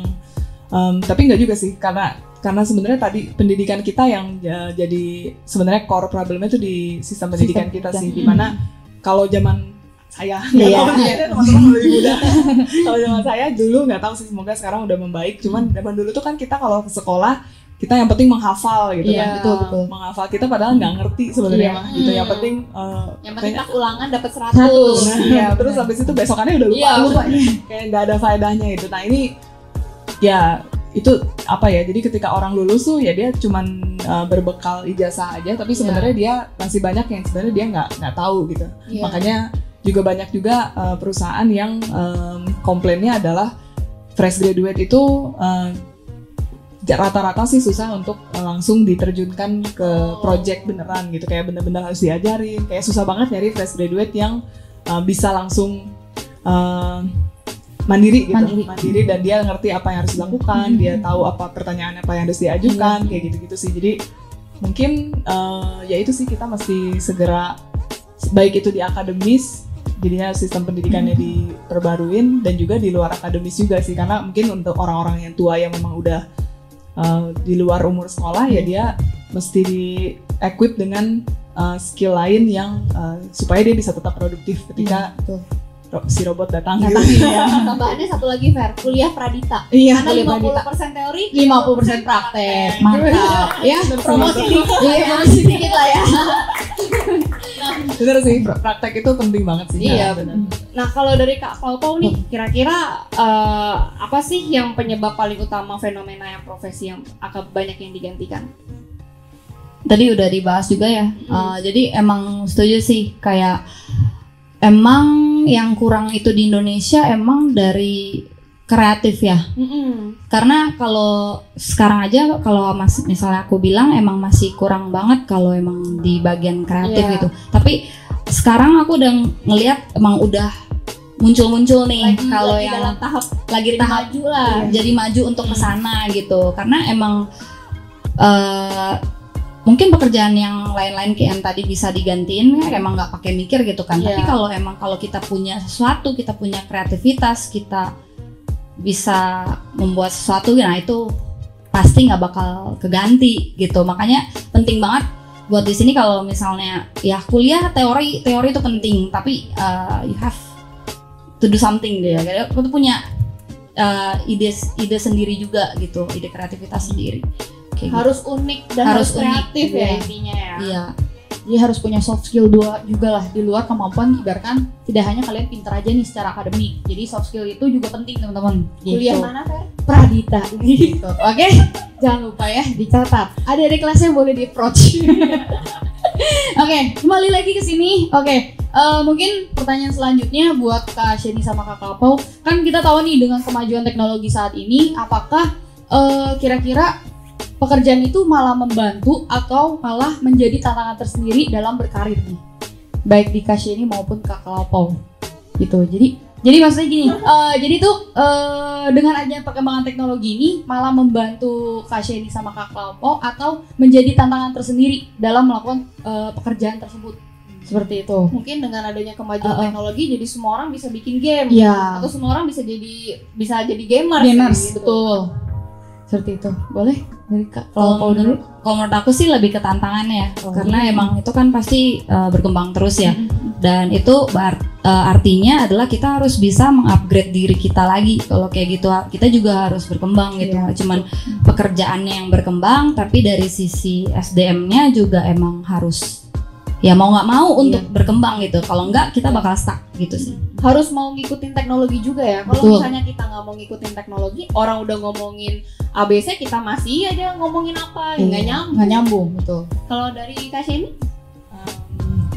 um, tapi nggak juga sih karena karena sebenarnya tadi pendidikan kita yang ja- jadi sebenarnya core problemnya itu di sistem pendidikan kita sih di mana kalau zaman saya nggak Iya. tahu nih, teman-teman lebih muda kalau zaman saya dulu nggak tahu sih semoga sekarang udah membaik cuman zaman dulu tuh kan kita kalau ke sekolah kita yang penting menghafal gitu Iya, kan betul, betul. menghafal kita padahal nggak ngerti sebenarnya Iya. mah gitu yang Hmm. penting uh, Yang penting kayak- tak ulangan dapat 100. Nah, Iya, terus habis itu besokannya udah lupa, Iya, lupa kayak nggak ada faedahnya itu. Nah ini ya itu apa ya? Jadi ketika orang lulus tuh ya dia cuman uh, berbekal ijazah aja, tapi sebenarnya dia masih banyak yang sebenarnya dia nggak nggak tahu gitu. Iya. Makanya juga banyak juga uh, perusahaan yang um, komplainnya adalah fresh graduate itu uh, rata-rata sih susah untuk uh, langsung diterjunkan ke project beneran gitu. Kayak bener-bener harus diajarin. Kayak susah banget nyari fresh graduate yang uh, bisa langsung uh, mandiri gitu. Mandiri. mandiri. dan dia ngerti apa yang harus dilakukan. Dia tahu apa pertanyaan apa yang harus diajukan kayak gitu-gitu sih. Jadi mungkin uh, ya itu sih kita mesti segera baik itu di akademis jadinya sistem pendidikannya diperbaruin dan juga di luar akademis juga sih. Karena mungkin untuk orang-orang yang tua yang memang udah uh, di luar umur sekolah ya dia mesti di equip dengan uh, skill lain yang uh, supaya dia bisa tetap produktif ketika betul. ro- si robot datang Datang, gitu. iya. Tambahannya satu lagi Fer, kuliah Pradita. Iya, Karena kuliah 50% teori, 50% praktek. Mantap. Ya, promosi. Iya, promosi dikit lah ya. Bener sih pra- praktek itu penting banget sih Iya, Nah, benar. Nah, kalau dari Kak Paupau nih, kira-kira eh, apa sih yang penyebab paling utama fenomena yang profesi yang akan banyak yang digantikan? tadi udah dibahas juga ya. Uh, jadi emang setuju sih kayak emang yang kurang itu di Indonesia emang dari kreatif ya. Karena kalau sekarang aja kalau mas misalnya aku bilang emang masih kurang banget kalau emang di bagian kreatif Iya. gitu. Tapi sekarang aku udah ngelihat emang udah muncul-muncul nih kalau yang dalam tahap lagi jadi tahap maju lah. jadi maju untuk ke sana gitu karena emang eh mungkin pekerjaan yang lain-lain kayak yang tadi bisa digantiin ya emang nggak pakai mikir gitu kan tapi Iya. kalau emang kalau kita punya sesuatu kita punya kreativitas kita bisa membuat sesuatu nah itu pasti nggak bakal keganti gitu makanya penting banget buat di sini kalau misalnya ya kuliah teori teori itu penting tapi uh, you have to do something deh ya aku tuh punya uh, ide ide sendiri juga gitu ide kreativitas sendiri Kayak gitu. harus unik dan harus, Harus unik, kreatif ya iya. intinya ya. iya Jadi harus punya soft skill dua juga lah di luar kemampuan ibaratkan tidak hanya kalian pintar aja nih secara akademik. Jadi soft skill itu juga penting teman-teman. Kuliah Gitu. mana Fer? Pradita gitu. Oke, jangan lupa ya dicatat. Ada adik kelasnya boleh di approach. Oke, kembali lagi ke sini. Oke, eh, mungkin pertanyaan selanjutnya buat Kak Sheni sama Kak Kapau. Kan kita tahu nih dengan kemajuan teknologi saat ini, apakah eh, kira-kira pekerjaan itu malah membantu atau malah menjadi tantangan tersendiri dalam berkarir nih? Baik di Kak Sheni maupun Kak Kapau. Gitu. Jadi jadi maksudnya gini, eh, jadi tuh eh, dengan adanya perkembangan teknologi ini malah membantu Kak Sheni sama Kak Klaupo atau menjadi tantangan tersendiri dalam melakukan eh, pekerjaan tersebut. Seperti itu. Mungkin dengan adanya kemajuan Uh-uh. teknologi jadi semua orang bisa bikin game Iya. atau semua orang bisa jadi bisa jadi gamer Gamers, sih, gitu. betul. Seperti itu. Boleh? Dari Kak Kalau menurut, kalau menurut aku sih lebih ke tantangannya ya, Oh. karena emang itu kan pasti uh, berkembang terus ya, Mm-hmm. dan itu bar- uh, artinya adalah kita harus bisa mengupgrade diri kita lagi. Kalau kayak gitu, kita juga harus berkembang gitu, Iya, nggak cuman pekerjaannya yang berkembang, tapi dari sisi SDM-nya juga emang harus ya mau nggak mau untuk Iya. berkembang gitu. Kalau nggak kita bakal stuck gitu sih. harus mau ngikutin teknologi juga ya. Kalau misalnya kita nggak mau ngikutin teknologi, orang udah ngomongin ABC, kita masih aja ngomongin apa, ya nggak Iya, nyambung. Nggak nyambung, betul. Kalau dari Kak Sheni, Um,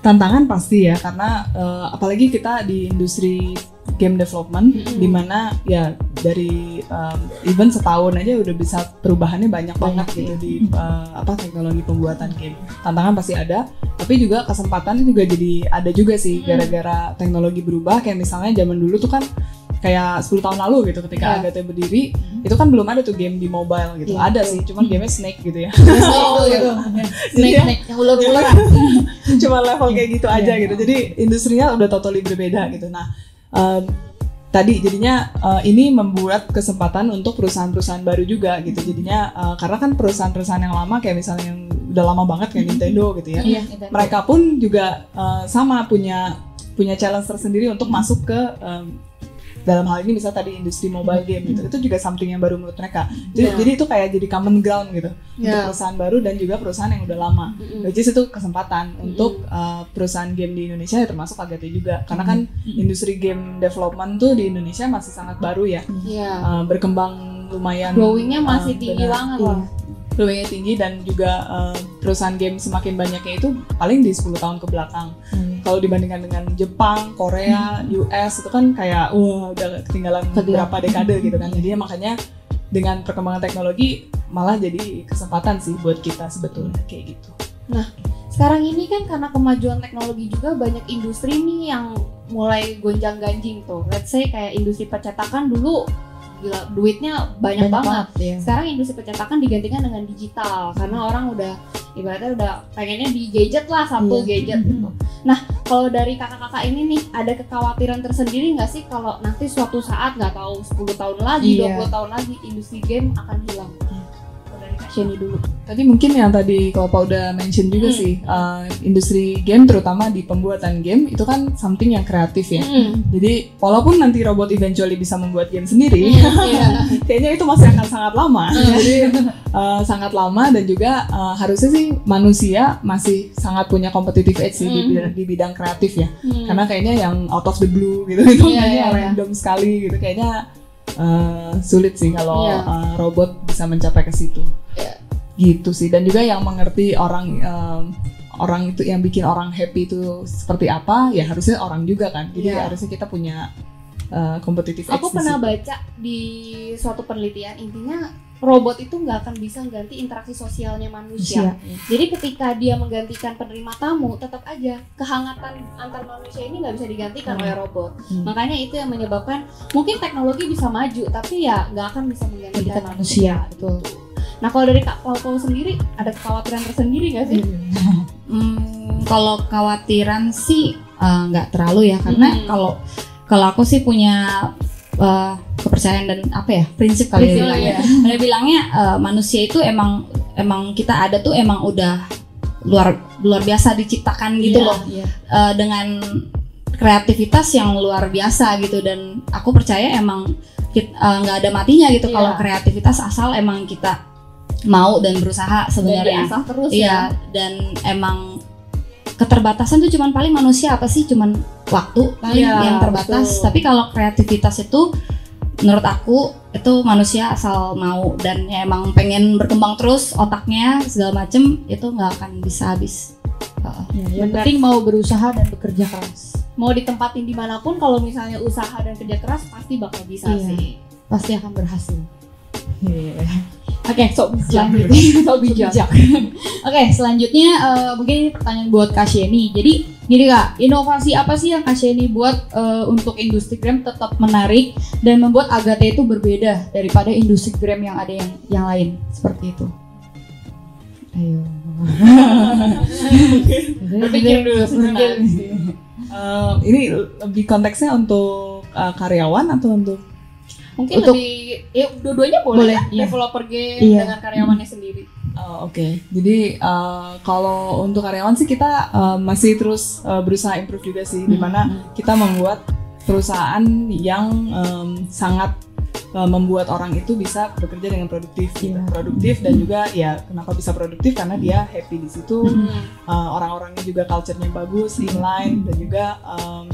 tantangan pasti ya karena eh, apalagi kita di industri game development Mm-mm. di mana ya dari um, even setahun aja udah bisa perubahannya banyak, banget gitu di eh, apa teknologi pembuatan game tantangan pasti ada tapi juga kesempatan juga jadi ada juga sih Mm. gara-gara teknologi berubah kayak misalnya zaman dulu tuh kan kayak 10 tahun lalu gitu ketika Iya. Agate berdiri itu kan belum ada tuh game di mobile gitu Iya, ada sih cuman gamenya Snake gitu ya oh, gitu. Snake, Iya. snake yang ular-ular. cuma level kayak gitu aja Iya. gitu jadi industrinya udah totally berbeda gitu nah tadi jadinya eh, ini membuat kesempatan untuk perusahaan-perusahaan baru juga gitu. Jadinya eh, karena kan perusahaan-perusahaan yang lama kayak misalnya yang udah lama banget kayak Nintendo gitu ya. Iya, mereka pun juga eh, sama punya punya challenge tersendiri untuk masuk ke em, dalam hal ini misalnya tadi industri mobile game gitu itu juga something yang baru menurut mereka jadi, Iya. jadi itu kayak jadi common ground gitu untuk Iya. perusahaan baru dan juga perusahaan yang udah lama. Which is itu kesempatan untuk uh, perusahaan game di Indonesia ya termasuk Agate juga karena kan industri game development tuh di Indonesia masih sangat baru ya Iya. Uh, berkembang lumayan Growingnya masih uh, tinggi banget Iya. loh. Growingnya tinggi dan juga uh, perusahaan game semakin banyaknya itu paling di 10 tahun ke belakang Hmm. kalau dibandingkan dengan Jepang, Korea, US itu kan kayak wah udah ketinggalan Ketinggalan. beberapa dekade gitu kan jadi makanya dengan perkembangan teknologi malah jadi kesempatan sih buat kita sebetulnya kayak gitu Sekarang ini kan karena kemajuan teknologi juga banyak industri nih yang mulai gonjang-ganjing tuh. Let's say kayak industri percetakan dulu gila duitnya banyak, banget. ya. Sekarang industri percetakan digantikan dengan digital karena orang udah ibaratnya udah pengennya di gadget lah satu Iya. gadget gitu. Nah kalau dari kakak-kakak ini nih ada kekhawatiran tersendiri nggak sih kalau nanti suatu saat nggak tahu 10 tahun lagi, Iya. 20 tahun lagi industri game akan hilang? Sheni dulu. Tadi mungkin yang tadi kalau Pak udah mention juga Hmm. sih uh, industri game terutama di pembuatan game itu kan something yang kreatif ya. Jadi walaupun nanti robot eventually bisa membuat game sendiri, Iya. kayaknya itu masih akan sangat lama. Jadi uh, sangat lama dan juga uh, harusnya sih manusia masih sangat punya competitive edge sih di, Hmm. bidang, di bidang kreatif ya. Hmm. Karena kayaknya yang out of the blue gitu itu Iya, kayaknya iya, iya. random sekali gitu kayaknya uh, sulit sih kalau Iya. uh, robot bisa mencapai ke situ. Iya. Gitu sih dan juga yang mengerti orang um, orang itu yang bikin orang happy itu seperti apa ya harusnya orang juga kan. Jadi Iya. harusnya kita punya uh, competitive Aku edge di pernah baca di suatu penelitian intinya robot itu nggak akan bisa ganti interaksi sosialnya manusia. Jadi ketika dia menggantikan penerima tamu, tetap aja kehangatan antar manusia ini nggak bisa digantikan Hmm. oleh robot. Hmm. Makanya itu yang menyebabkan mungkin teknologi bisa maju, tapi ya nggak akan bisa menggantikan Gantikan manusia. manusia, betul. Nah kalau dari Kak Paul sendiri ada kekhawatiran tersendiri nggak sih? Hmm, kalau khawatiran sih eh, nggak terlalu ya karena Hmm. kalau kalau aku sih punya eh, kepercayaan dan apa ya prinsip kali Prinsip, ya bilangnya. iya. Karena bilangnya eh, manusia itu emang emang kita ada tuh emang udah luar luar biasa diciptakan gitu Iya, loh iya. Eh, dengan kreativitas yang luar biasa gitu dan aku percaya emang eh, nggak ada matinya gitu Iya. kalau kreativitas asal emang kita mau dan berusaha Dan sebenarnya. diasah terus ya. Iya, dan emang keterbatasan tuh cuman paling manusia apa sih cuman waktu paling Iya, yang terbatas. betul. Tapi kalau kreativitas itu menurut aku itu manusia asal mau dan ya emang pengen berkembang terus otaknya segala macem itu nggak akan bisa habis. Heeh. Ya, yang penting mau berusaha dan bekerja keras. Mau ditempatin di mana pun, kalau misalnya usaha dan kerja keras pasti bakal bisa Iya. sih. Pasti akan berhasil. Oke, sok bijak. sok bijak. Oke, selanjutnya eh, mungkin pertanyaan buat Kak Sheni. Jadi, gini Kak, inovasi apa sih yang Kak Sheni buat eh, untuk industri game tetap menarik dan membuat Agate itu berbeda daripada industri game yang ada yang yang lain seperti itu? Ayo. Berpikir dulu sebentar. Uh, ini lebih konteksnya untuk uh, karyawan atau untuk Mungkin Untuk- lebih ya dua-duanya boleh, Boleh, ya. iya. developer game Iya. dengan karyawannya sendiri. Oh, Oke, jadi uh, kalau untuk karyawan sih kita uh, masih terus uh, berusaha improve juga sih, di mana kita membuat perusahaan yang um, sangat uh, membuat orang itu bisa bekerja dengan produktif, gitu. produktif dan juga ya kenapa bisa produktif? Karena dia happy di situ, uh, orang-orangnya juga culture-nya bagus, inline dan juga um,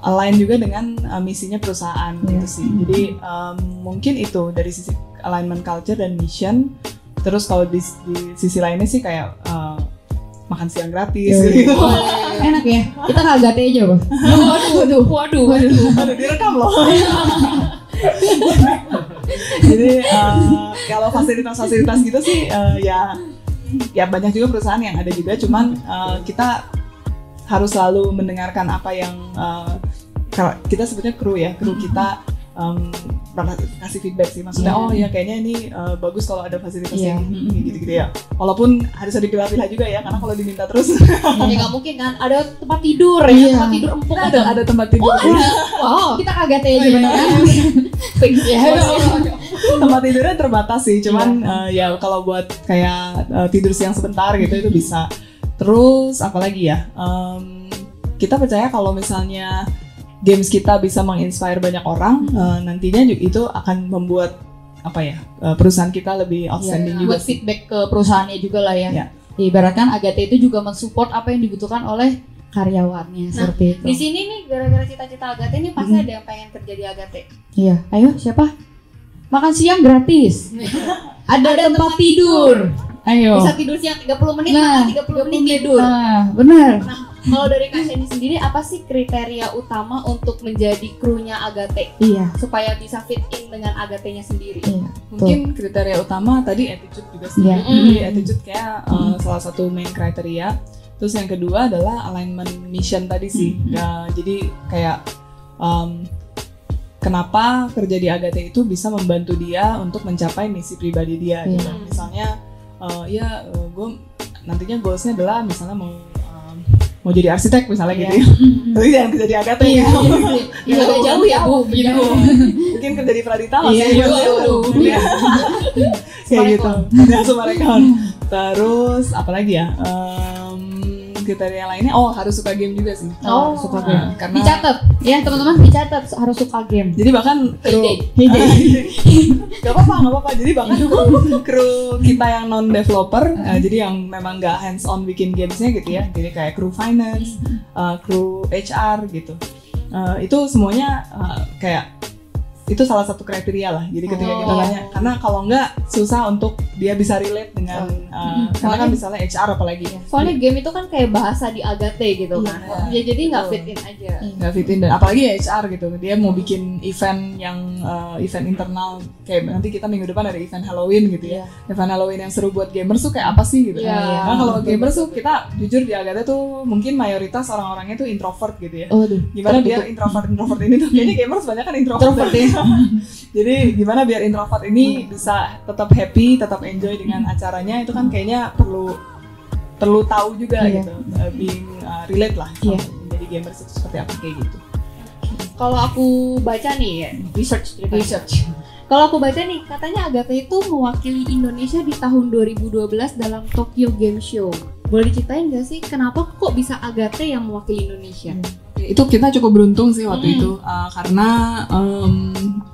align juga dengan uh, misinya perusahaan gitu sih. Jadi um, mungkin itu dari sisi alignment culture dan mission. Terus kalau di, di sisi lainnya sih kayak uh, makan siang gratis gitu. Enak ya. Kita ke Agate aja, Bang. Waduh, waduh, waduh. Aduh direkam loh. Jadi uh, kalau fasilitas-fasilitas gitu sih uh, ya ya banyak juga perusahaan yang ada juga cuman uh, kita harus selalu mendengarkan apa yang uh, kita sebutnya kru ya kru kita um, pernah kasih feedback sih maksudnya Iya. oh ya kayaknya ini uh, bagus kalau ada fasilitas Iya. yang gitu-gitu ya. Walaupun harus ada dipilah-pilah juga ya karena kalau diminta terus. Ya nggak mungkin kan? Ada tempat tidur ya, Iya. tempat tidur empuk ada ada tempat tidur. Wow. Kita Agate aja, Bang. Ya, tempat tidurnya terbatas sih cuman eh, ya kalau buat kayak eh, tidur siang sebentar gitu itu bisa. Terus apalagi ya? Em, kita percaya kalau misalnya games kita bisa menginspire banyak orang eh, nantinya ju- itu akan membuat apa ya eh, perusahaan kita lebih outstanding juga buat feedback ke perusahaannya juga lah ya. Iya. Ibaratkan Agate itu juga mensupport apa yang dibutuhkan oleh karyawannya seperti itu. Di sini nih gara-gara cita-cita Agate ini pasti ada yang pengen kerja di Agate. Iya, ayo siapa? Makan siang gratis. ada, tempat, tidur. Ayo. Bisa tidur siang 30 menit, Nah, makan 30 menit tidur. Nah, benar. Kalau dari Kak Sheni sendiri apa sih kriteria utama untuk menjadi krunya Agate Iya, supaya bisa fit in dengan Agate-nya sendiri? iya. mungkin kriteria utama tadi attitude juga sih Iya. jadi attitude kayak eh, salah satu main kriteria terus yang kedua adalah alignment mission tadi sih Ya, jadi kayak em, kenapa kerja di Agate itu bisa membantu dia untuk mencapai misi pribadi dia Iya. gitu. misalnya eh, ya gue nantinya goalsnya adalah misalnya mau mau jadi arsitek misalnya gitu. Ya tapi jangan kerja di Agate Iya, Iya, agak jauh ya, Bu. gitu mungkin kerja di Pradita masih Iya, jauh. Iya. kayak gitu. Ada Sumarekon terus apalagi ya? Em, kriteria lainnya oh harus suka game juga sih. Oh, suka Nah, game. karena Dicatat. Ya teman-teman dicatat. Harus suka game. jadi bahkan kru Heyday. gak apa-apa gak apa-apa. Jadi bahkan kru, kita yang non developer jadi yang memang gak hands on bikin gamesnya gitu ya. Jadi kayak kru finance uh, kru HR gitu. Uh, itu semuanya uh, kayak itu salah satu kriteria lah. Jadi ketika kita Oh. tanya karena kalau nggak susah untuk dia bisa relate dengan uh, karena kan misalnya HR apalagi. Soalnya game itu kan kayak bahasa di Agate gitu Iya. kan. Ya jadi nggak fit in aja. nggak fitin dan apalagi ya HR gitu. Dia mau bikin event yang uh, event internal. Kayak nanti kita minggu depan ada event Halloween gitu ya. Event Halloween yang seru buat gamers tuh kayak apa sih gitu. Iya. karena kalau gamers tuh kita jujur di Agatha tuh mungkin mayoritas orang-orangnya tuh introvert gitu ya. Oh, gimana biar introvert introvert ini tuh? Kayaknya gamers banyak kan introvert, ya. jadi gimana biar introvert ini bisa tetap happy tetap enjoy dengan acaranya itu kan kayaknya perlu perlu tahu juga Iya. gitu uh, being uh, relate lah Iya. sama menjadi gamers itu seperti apa kayak gitu Kalau aku baca nih ya, research research Kalau aku baca nih, katanya Agatha itu mewakili Indonesia di tahun 2012 dalam Tokyo Game Show. Boleh diceritain nggak sih kenapa kok bisa Agatha yang mewakili Indonesia? Itu kita cukup beruntung sih waktu Hmm. itu uh, karena um,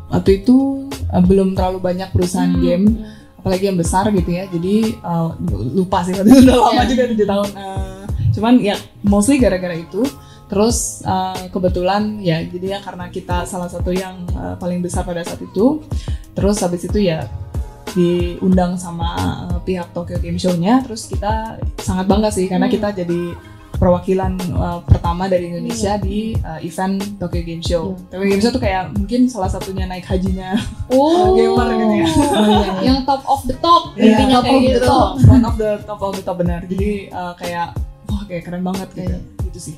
waktu itu uh, belum terlalu banyak perusahaan Hmm. game apalagi yang besar gitu ya jadi uh, lupa sih waktu itu udah lama Iya. juga tujuh tahun Uh, cuman ya mostly gara-gara itu terus uh, kebetulan ya jadi ya karena kita salah satu yang uh, paling besar pada saat itu terus habis itu ya diundang sama uh, pihak Tokyo Game Show-nya terus kita sangat bangga sih karena Hmm. kita jadi perwakilan uh, pertama dari Indonesia di uh, event Tokyo Game Show. Tokyo Game Show tuh kayak mungkin salah satunya naik hajinya Oh, gamer gitu ya. yang top of the top, Iya, intinya top kayak of the gitu. top, one of the top of the top benar. Jadi uh, kayak wah kayak keren banget gitu. Gitu sih.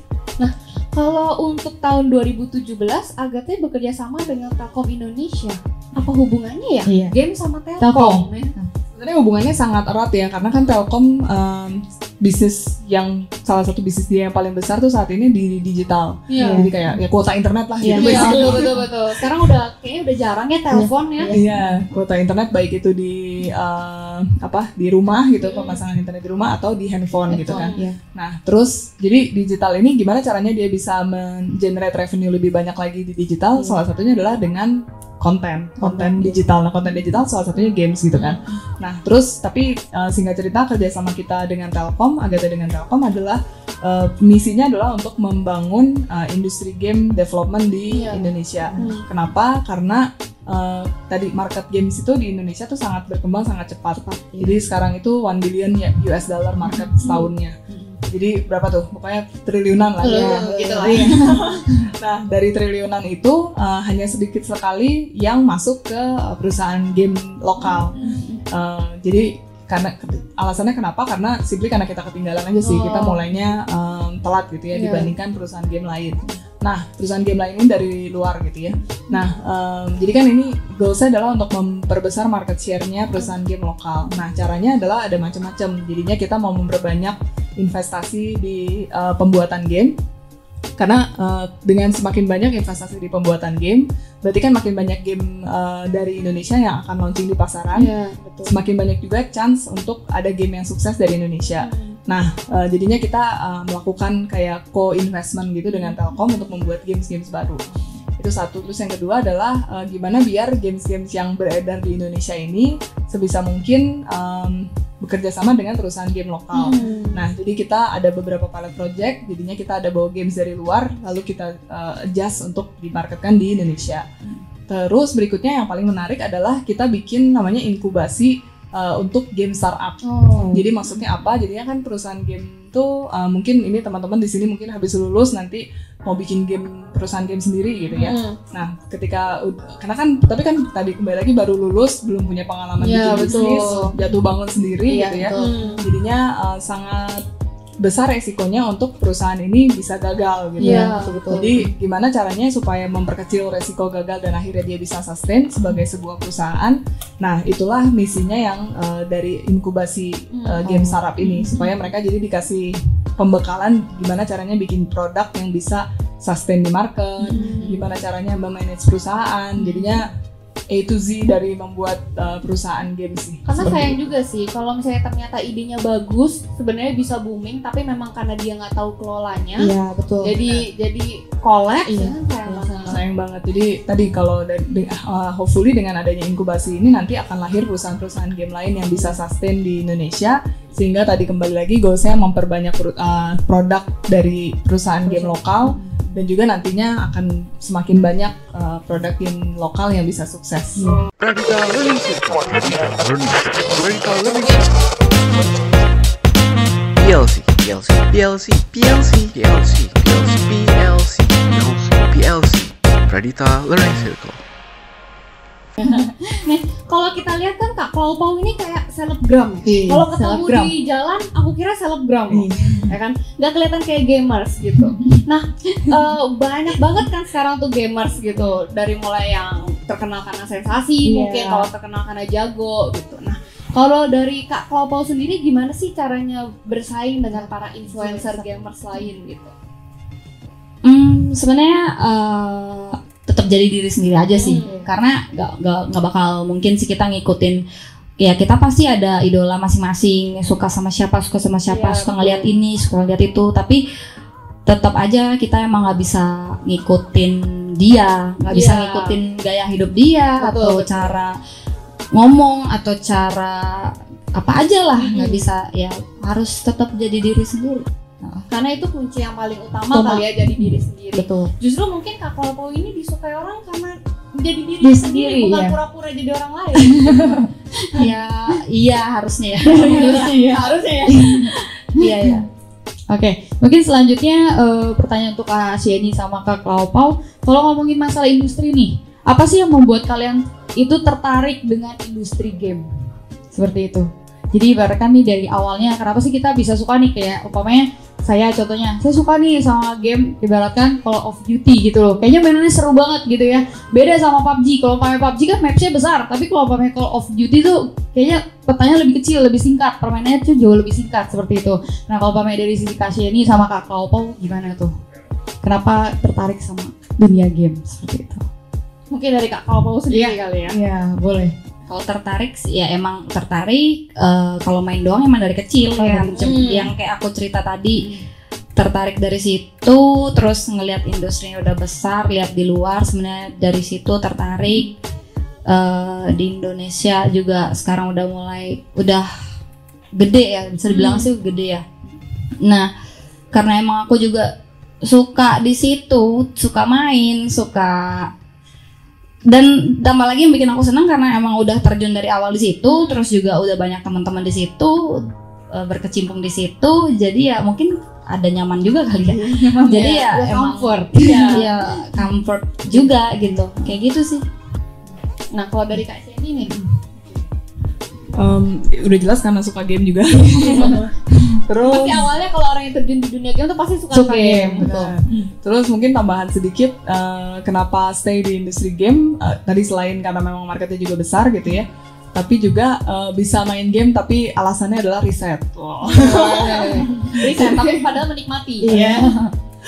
Kalau untuk tahun 2017, Agatha bekerja sama dengan Telkom Indonesia. Apa hubungannya ya? Iya. Game sama Telkom. Telkom. ya? Sebenarnya hubungannya sangat erat ya karena kan Telkom um, bisnis yang salah satu bisnis dia yang paling besar tuh saat ini di digital. Iya. Jadi kayak ya kuota internet lah Iya. gitu. Iya, basically. betul betul betul. Sekarang udah kayaknya udah jarang ya telepon ya. Iya, kuota internet baik itu di eh, apa di rumah gitu, pemasangan internet di rumah atau di handphone, gitu kan. Iya. Nah, terus jadi digital ini gimana caranya dia bisa men-generate revenue lebih banyak lagi di digital? Salah satunya adalah dengan konten, konten digital. Nah, konten digital salah satunya games gitu kan. Nah, terus tapi eh, singkat cerita kerjasama kita dengan Telkom, Agatha dengan Telkom adalah eh, misinya adalah untuk membangun eh, industri game development di Iya. Indonesia. Hmm. Kenapa? Karena eh, tadi market games itu di Indonesia tuh sangat berkembang sangat cepat. Jadi sekarang itu 1 billion US dollar market setahunnya. Jadi berapa tuh? Pokoknya triliunan lah ya. Gitu lah. Iya. nah dari triliunan itu eh, hanya sedikit sekali yang masuk ke eh, perusahaan game lokal. Eh, jadi karena alasannya kenapa? Karena simply karena kita ketinggalan aja sih. Oh. Kita mulainya em, telat gitu ya Iya. dibandingkan perusahaan game lain. Nah perusahaan game lain ini dari luar gitu ya. Nah em, jadi kan ini goalsnya adalah untuk memperbesar market share-nya perusahaan game lokal. Nah caranya adalah ada macam-macam. Jadinya kita mau memperbanyak investasi di eh, pembuatan game karena eh, dengan semakin banyak investasi di pembuatan game, berarti kan makin banyak game eh, dari Indonesia yang akan launching di pasaran. Iya, betul. Semakin banyak juga chance untuk ada game yang sukses dari Indonesia. Nah, eh, jadinya kita eh, melakukan kayak co-investment gitu dengan Telkom untuk membuat games-games baru. Itu satu. Terus yang kedua adalah eh, gimana biar games-games yang beredar di Indonesia ini sebisa mungkin em, bekerja sama dengan perusahaan game lokal. Hmm. Nah, jadi kita ada beberapa pilot project, jadinya kita ada bawa games dari luar, lalu kita uh, adjust untuk dimarketkan di Indonesia. Terus berikutnya yang paling menarik adalah kita bikin namanya inkubasi uh, untuk game startup. Oh. Jadi maksudnya apa? Jadinya kan perusahaan game itu uh, mungkin ini teman-teman di sini mungkin habis lulus nanti mau bikin game perusahaan game sendiri gitu ya. Hmm. Nah, ketika karena kan tapi kan tadi kembali lagi baru lulus, belum punya pengalaman Iya, bikin betul. bisnis, jatuh bangun sendiri Iya, gitu ya betul. Jadinya uh, sangat besar resikonya untuk perusahaan ini bisa gagal gitu Iya, ya. betul. Jadi gimana caranya supaya memperkecil resiko gagal dan akhirnya dia bisa sustain sebagai sebuah perusahaan. Nah, itulah misinya yang uh, dari inkubasi uh, game startup ini supaya mereka jadi dikasih pembekalan gimana caranya bikin produk yang bisa sustain di market, gimana caranya memanage perusahaan. Jadinya A to Z dari membuat uh, perusahaan game sih. Karena Seperti sayang itu. juga sih kalau misalnya ternyata idenya bagus, sebenarnya bisa booming, tapi memang karena dia nggak tahu kelolanya, Iya, betul. jadi jadi collapse, Iya. ya kan sayang banget. sayang banget. Jadi tadi kalau uh, hopefully dengan adanya inkubasi ini nanti akan lahir perusahaan-perusahaan game lain yang bisa sustain di Indonesia sehingga tadi kembali lagi goalsnya memperbanyak per- uh, produk dari perusahaan game lokal dan juga nantinya akan semakin banyak uh, produk game lokal yang bisa sukses. System. PLC, PLC, PLC, PLC, PLC, PLC, PLC, PLC, PLC. Radita Learning Circle. Nih, kalau kita lihat kan Kak Pau ini kayak selebgram. Iya, Kalau ketemu selebgram. di jalan, aku kira selebgram. Iya. ya kan? Nggak kelihatan kayak gamers gitu. Nah, eh, banyak banget kan sekarang tuh gamers gitu. Dari mulai yang terkenal karena sensasi, Iya. mungkin kalau terkenal karena jago gitu. Nah, kalau dari Kak Pau sendiri gimana sih caranya bersaing dengan para influencer gamers lain gitu? Hmm, sebenarnya eh, tetap jadi diri sendiri aja sih, Hmm. karena nggak nggak bakal mungkin sih kita ngikutin. Ya kita pasti ada idola masing-masing, suka sama siapa, suka sama siapa, Iya, suka ngeliat ini, suka ngeliat itu, tapi tetap aja kita emang nggak bisa ngikutin dia, nggak bisa Iya. ngikutin gaya hidup dia Betul, atau betul. cara ngomong atau cara apa aja lah, nggak Mhm. bisa ya harus tetap jadi diri sendiri. Karena itu kunci yang paling utama Utama. kali ya jadi diri sendiri. Betul. Justru mungkin Kak Pau ini disukai orang karena jadi diri Diri sendiri, sendiri, bukan iya. pura-pura jadi orang lain. ya iya harusnya ya. Harusnya ya. Iya ya. Oke, mungkin selanjutnya eh, pertanyaan untuk Kak Sieni sama Kak Klaupau. Kalau ngomongin masalah industri nih, apa sih yang membuat kalian itu tertarik dengan industri game? Seperti itu. Jadi ibaratkan nih dari awalnya, kenapa sih kita bisa suka nih? Kayak umpamanya saya contohnya saya suka nih sama game ibaratkan Call of Duty gitu loh. Kayaknya mainannya seru banget gitu ya. Beda sama PUBG kalau pakai PUBG kan mapsnya besar tapi kalau pakai Call of Duty tuh kayaknya petanya lebih kecil lebih singkat. Permainannya tuh jauh lebih singkat seperti itu. Nah kalau pakai dari sisi ini sama Kak Kaupo gimana tuh? Kenapa tertarik sama dunia game seperti itu? Mungkin dari Kak Kaupo sendiri kali ya. Iya, boleh. Kalau tertarik sih ya emang tertarik eh, kalau main doang emang dari kecil ya. Hmm. yang kayak aku cerita tadi tertarik dari situ terus ngelihat industrinya udah besar lihat di luar sebenarnya dari situ tertarik. Eh, di Indonesia juga sekarang udah mulai udah gede ya bisa dibilang sih gede ya. Nah karena emang aku juga suka di situ suka main suka dan tambah lagi yang bikin aku senang karena emang udah terjun dari awal di situ terus juga udah banyak teman-teman di situ eh, berkecimpung di situ. Jadi ya mungkin ada nyaman juga kali ya. Jadi ya, Udah emang comfort. ya, ya comfort juga gitu. Kayak gitu sih. Nah kalau dari Kak Jenny nih? Um, udah jelas karena suka game juga. Terus pasti awalnya kalau orang yang terjun di dunia game tuh pasti suka suka game, betul betul. Terus mungkin tambahan sedikit eh, kenapa stay di industri game eh, tadi selain karena memang marketnya juga besar gitu ya. Tapi juga eh, bisa main game tapi alasannya adalah riset. Wow. riset tapi padahal menikmati Iya.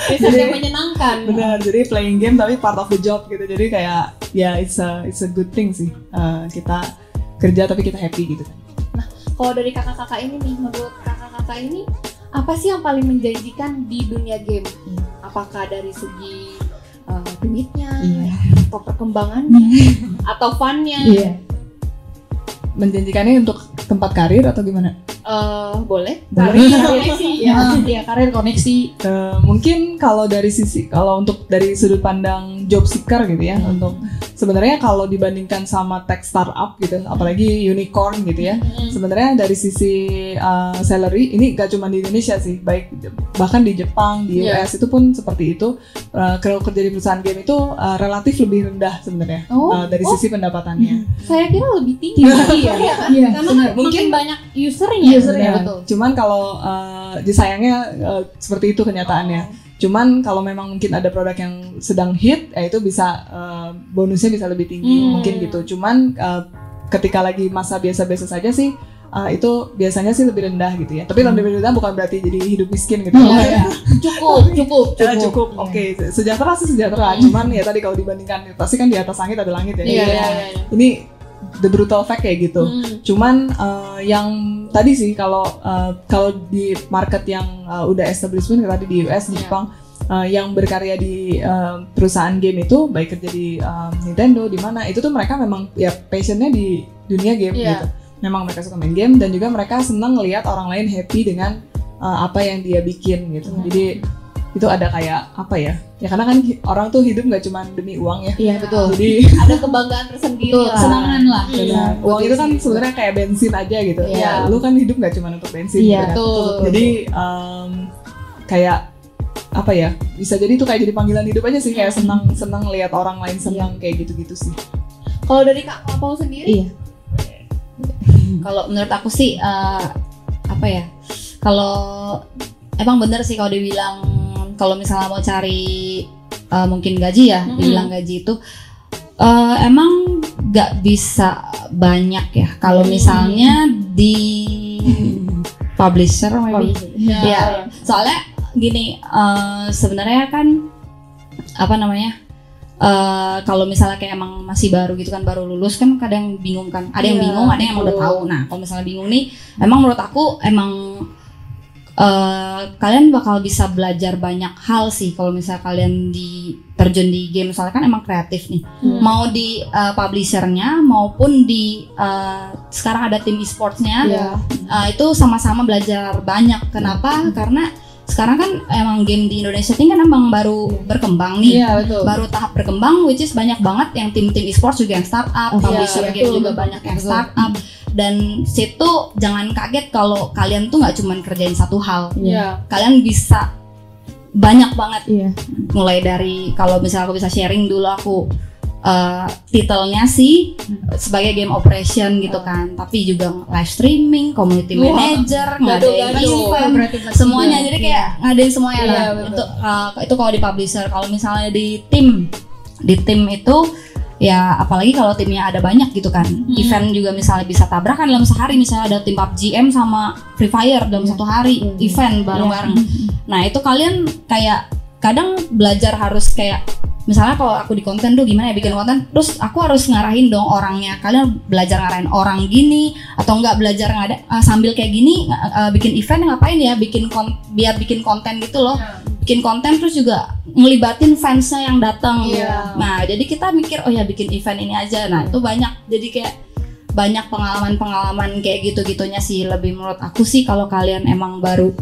riset yang menyenangkan Benar, jadi playing game tapi part of the job gitu. Jadi kayak ya it's a it's a good thing sih. Eh, kita kerja tapi kita happy gitu. kalau dari kakak-kakak ini nih menurut kakak-kakak ini apa sih yang paling menjanjikan di dunia game? Apakah dari segi uh, duitnya atau perkembangannya atau funnya? Menjanjikannya untuk tempat karir atau gimana? Eh, boleh. Boleh. karir koneksi ya. Ya karir koneksi. Eh, mungkin kalau dari sisi kalau untuk dari sudut pandang job seeker gitu ya untuk sebenarnya kalau dibandingkan sama tech startup gitu apalagi unicorn gitu ya sebenarnya dari sisi uh, salary ini gak cuma di Indonesia sih baik bahkan di Jepang di. US itu pun seperti itu. Uh, kalau kerja di perusahaan game itu uh, relatif lebih rendah sebenarnya Oh, uh, dari oh. sisi pendapatannya saya kira lebih tinggi iya Iya, karena mungkin banyak usernya. Usernya, betul. Cuman kalau uh, sayangnya uh, seperti itu kenyataannya. Cuman kalau memang mungkin ada produk yang sedang hit, ya itu bisa uh, bonusnya bisa lebih tinggi Hmm. mungkin gitu. Cuman uh, ketika lagi masa biasa-biasa saja sih uh, itu biasanya sih lebih rendah gitu ya. Tapi lebih rendah bukan berarti jadi hidup miskin gitu. Iya, iya. cukup cukup Ya, cukup, oke. Sejahtera sih sejahtera. Cuman ya tadi kalau dibandingkan pasti kan di atas langit ada langit ya. Iya, Jadi, iya, iya. Ini the brutal fact kayak gitu. Hmm. Cuman uh, yang tadi sih kalau uh, kalau di market yang uh, udah establishment tadi di US, di Iya. Jepang uh, yang berkarya di uh, perusahaan game itu baik kerja di um, Nintendo di mana itu tuh mereka memang ya passionnya di dunia game Iya. gitu. Memang mereka suka main game dan juga mereka senang ngelihat orang lain happy dengan uh, apa yang dia bikin gitu. Iya. Jadi itu ada kayak apa ya? Ya karena kan orang tuh hidup nggak cuma demi uang ya. iya betul Jadi ada kebanggaan tersendiri Betul, lah kesenangan lah. Iya. Benar. Uang itu kan sebenarnya kayak bensin aja gitu. Iya. Ya, lu kan hidup nggak cuma untuk bensin. Iya, gitu. betul. Jadi em, kayak apa ya? Bisa jadi itu kayak jadi panggilan hidup aja sih kayak senang senang lihat orang lain senang kayak gitu-gitu sih. kalau dari kak Pau sendiri Iya. Kalau menurut aku sih eh, apa ya? Kalau emang bener sih kalau dibilang kalau misalnya mau cari eh, mungkin gaji ya, Mm-mm. dibilang gaji itu eh, emang nggak bisa banyak ya. Kalau misalnya di publisher maybe. Ya, soalnya gini eh, sebenarnya kan apa namanya? eh kalau misalnya kayak emang masih baru gitu kan baru lulus kan kadang bingung kan ada yang Iya, bingung ada yang emang udah tahu nah kalau misalnya bingung nih emang menurut aku emang eh kalian bakal bisa belajar banyak hal sih kalau misalnya kalian di terjun di game soalnya kan emang kreatif nih Hmm. mau di eh, publishernya maupun di eh, sekarang ada tim e-sportsnya Iya. Uh, itu sama-sama belajar banyak. Kenapa? Karena sekarang kan emang game di Indonesia ini kan emang baru berkembang nih. iya betul Baru tahap berkembang which is banyak banget yang tim-tim e-sports juga yang startup, Iya, publisher game betul, juga betul, banyak yang betul. startup dan situ jangan kaget kalau kalian tuh nggak cuman kerjain satu hal. iya Kalian bisa banyak banget Iya. mulai dari kalau misalnya aku bisa sharing dulu aku eh, titelnya sih sebagai game operation gitu kan, tapi juga live streaming, community Wah, manager, ngadain event, pasti semuanya. jadi kayak ngadain semuanya Iya, lah. betul. untuk uh, itu kalau di publisher. Kalau misalnya di tim di tim itu ya apalagi kalau timnya ada banyak gitu kan. Hmm. event juga misalnya bisa tabrakan dalam sehari. Misalnya ada tim PUBG M sama Free Fire dalam Iya. satu hari Hmm. event bareng-bareng. Nah itu kalian kayak kadang belajar harus kayak misalnya kalau aku di konten tuh gimana ya bikin konten? Terus aku harus ngarahin dong orangnya. Kalian belajar ngarahin orang gini atau enggak belajar ngada uh, sambil kayak gini uh, bikin event ngapain ya? Bikin kon- biar bikin konten gitu loh. Bikin konten terus juga ngelibatin fansnya yang datang. Iya. nah jadi kita mikir oh ya bikin event ini aja. Nah itu banyak. Jadi kayak banyak pengalaman-pengalaman kayak gitu-gitunya sih. Lebih menurut aku sih kalau kalian emang baru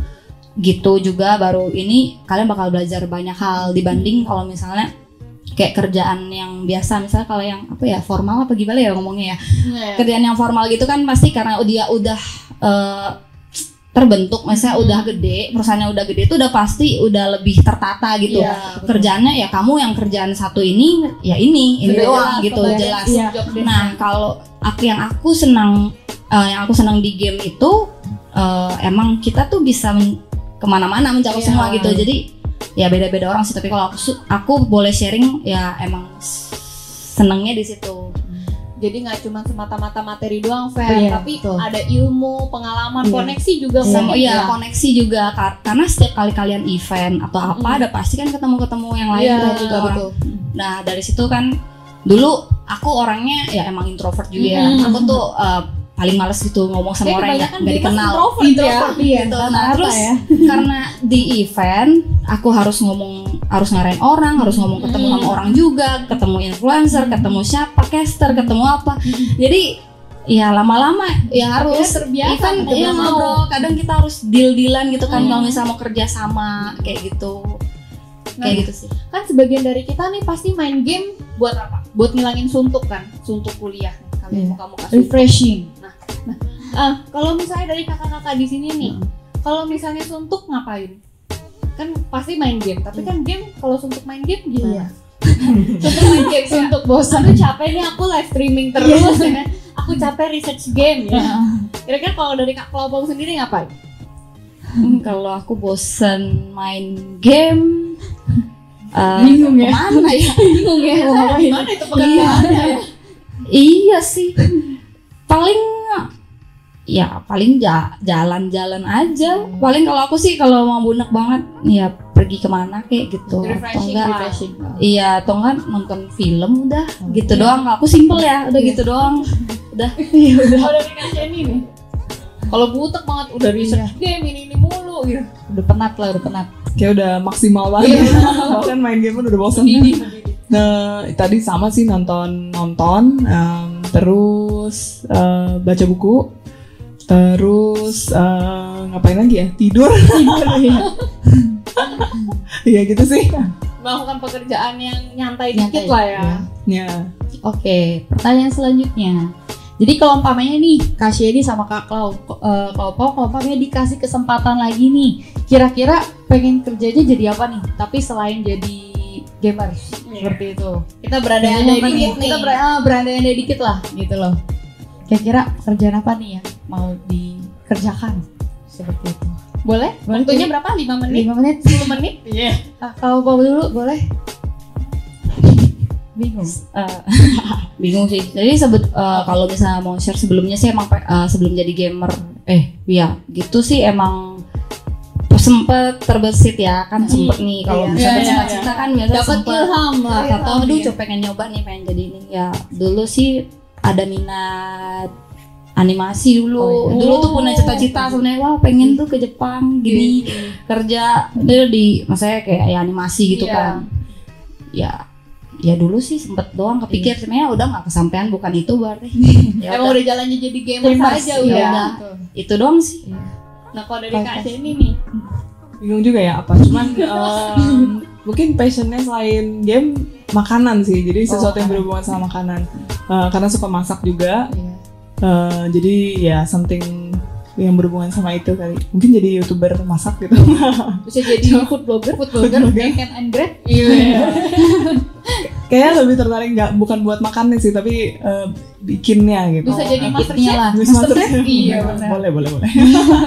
gitu juga baru ini kalian bakal belajar banyak hal dibanding kalau misalnya kayak kerjaan yang biasa misalnya kalau yang apa ya formal apa gimana ya ngomongnya ya Iya. kerjaan yang formal gitu kan pasti karena dia udah eh, terbentuk misalnya Hmm. udah gede perusahaannya udah gede itu udah pasti udah lebih tertata gitu Iya, betul. kerjaannya ya kamu yang kerjaan satu ini ya ini ini Sudah doang jelas, gitu jelas Iya. desk. nah kalau aku yang aku senang eh, yang aku senang di game itu eh, emang kita tuh bisa men- ke mana-mana mencakup Iya. semua gitu jadi ya beda-beda orang sih tapi kalau aku aku boleh sharing ya emang senengnya di situ jadi nggak cuma semata-mata materi doang Fer, Iya, tapi betul. ada ilmu, pengalaman, Iya. koneksi juga sama mungkin iya ya. koneksi juga kar- karena setiap kali kalian event atau apa Mm. ada pasti kan ketemu-ketemu yang lain Iya, dan juga orang betul. Nah dari situ kan dulu aku orangnya ya emang introvert juga ya. Mm. Aku tuh uh, paling males gitu ngomong sama orang yang nggak dikenal. introvert, Introvert, ya. iya. Gitu. Nah terus ya. karena di event aku harus ngomong harus ngarahin orang, harus ngomong ketemu sama Mm. orang juga, ketemu influencer, ketemu siapa, caster, ketemu apa. Jadi ya lama-lama ya harus terbiasa event gitu, ya ngobrol. Kadang kita harus deal-dealan gitu kan Mm. kalau misalnya mau kerja sama kayak gitu. Nah, Kayak gitu sih. kan sebagian dari kita nih pasti main game buat apa? Buat ngilangin suntuk kan, suntuk kuliah. Kalian Iya. muka muka Refreshing. Nah, ah, kalau misalnya dari kakak-kakak di sini nih, kalau misalnya suntuk ngapain? Kan pasti main game, tapi kan game kalau suntuk main game gimana? Iya. suntuk main game, suntuk bosan. Aduh capek nih aku live streaming terus ya kan. Aku capek research game ya. Kira-kira kalau dari kak Kelopong sendiri ngapain? Hmm, kalau aku bosen main game eh, Bingung ya? ke mana ya Bingung ya? Gimana itu pekerjaannya? iya sih paling ya paling ja- jalan-jalan aja. Paling kalau aku sih kalau mau bunek banget ya pergi ke mana kayak gitu. Atau enggak iya atau enggak nonton film udah gitu doang. Aku simple ya udah gitu doang. Dari Kak Jenny nih, kalau butek banget udah research game ini ini mulu gitu. Udah penat lah, udah penat. kayak udah maksimal banget. Bahkan main game pun udah bosan nah tadi sama sih nonton nonton em, terus eh, baca buku. Terus eh, ngapain lagi ya? Tidur. Iya. Gitu sih. Melakukan pekerjaan yang nyantai, Nyantai, dikit lah ya. ya Oke, pertanyaan selanjutnya. Jadi kalau umpamanya nih Kak Shady sama Kak Klau, eh, Klaupo, kalau umpamanya dikasih kesempatan lagi nih, kira-kira pengen kerjanya jadi apa nih? Tapi selain jadi gamers seperti itu. Kita berandai-andai Kita dikit nih. Kita ber- ah, berandai-andai dikit lah gitu loh. Kira-kira pekerjaan apa nih yang mau dikerjakan seperti itu? Boleh? Boleh, Waktunya Jadi- berapa? 5 menit? 5 menit. 10 menit? Iya. Ah, kalau Pau dulu boleh? Bingung. Eh, bingung sih jadi sebut eh, kalau misalnya mau share sebelumnya sih emang eh, sebelum jadi gamer eh ya gitu sih emang sempet terbesit ya kan sempet nih kalau Iya. misalnya Iya, iya, cita-cita kan biasa Dapat ilham lah. atau aduh Iya. coba pengen nyoba nih pengen jadi ini ya dulu sih ada minat animasi dulu Oh, iya. dulu tuh punya cita-cita sebenarnya wah pengen tuh ke Jepang gini kerja dia di maksudnya kayak ya animasi gitu Iya. kan ya ya dulu sih sempet doang kepikir sebenarnya udah nggak kesampaian bukan itu berarti ya Emang udah. jalannya jadi gamer aja iya. udah. Udah. itu doang sih Nah kalau dari Kak Jenny nih, bingung juga ya apa? Cuman em, mungkin passionnya selain game makanan sih. Jadi sesuatu yang berhubungan sama makanan. Eh, karena suka masak juga. Iya. Eh, jadi ya something yang berhubungan sama itu kali. Mungkin jadi youtuber masak gitu. Bisa jadi food blogger, food blogger, blogger. Ken and. Iya. kayaknya lebih tertarik nggak bukan buat makannya sih tapi eh, bikinnya gitu. Bisa jadi master Kitnya chef. lah. Bisa Master master- chef. Iya benar. boleh boleh boleh.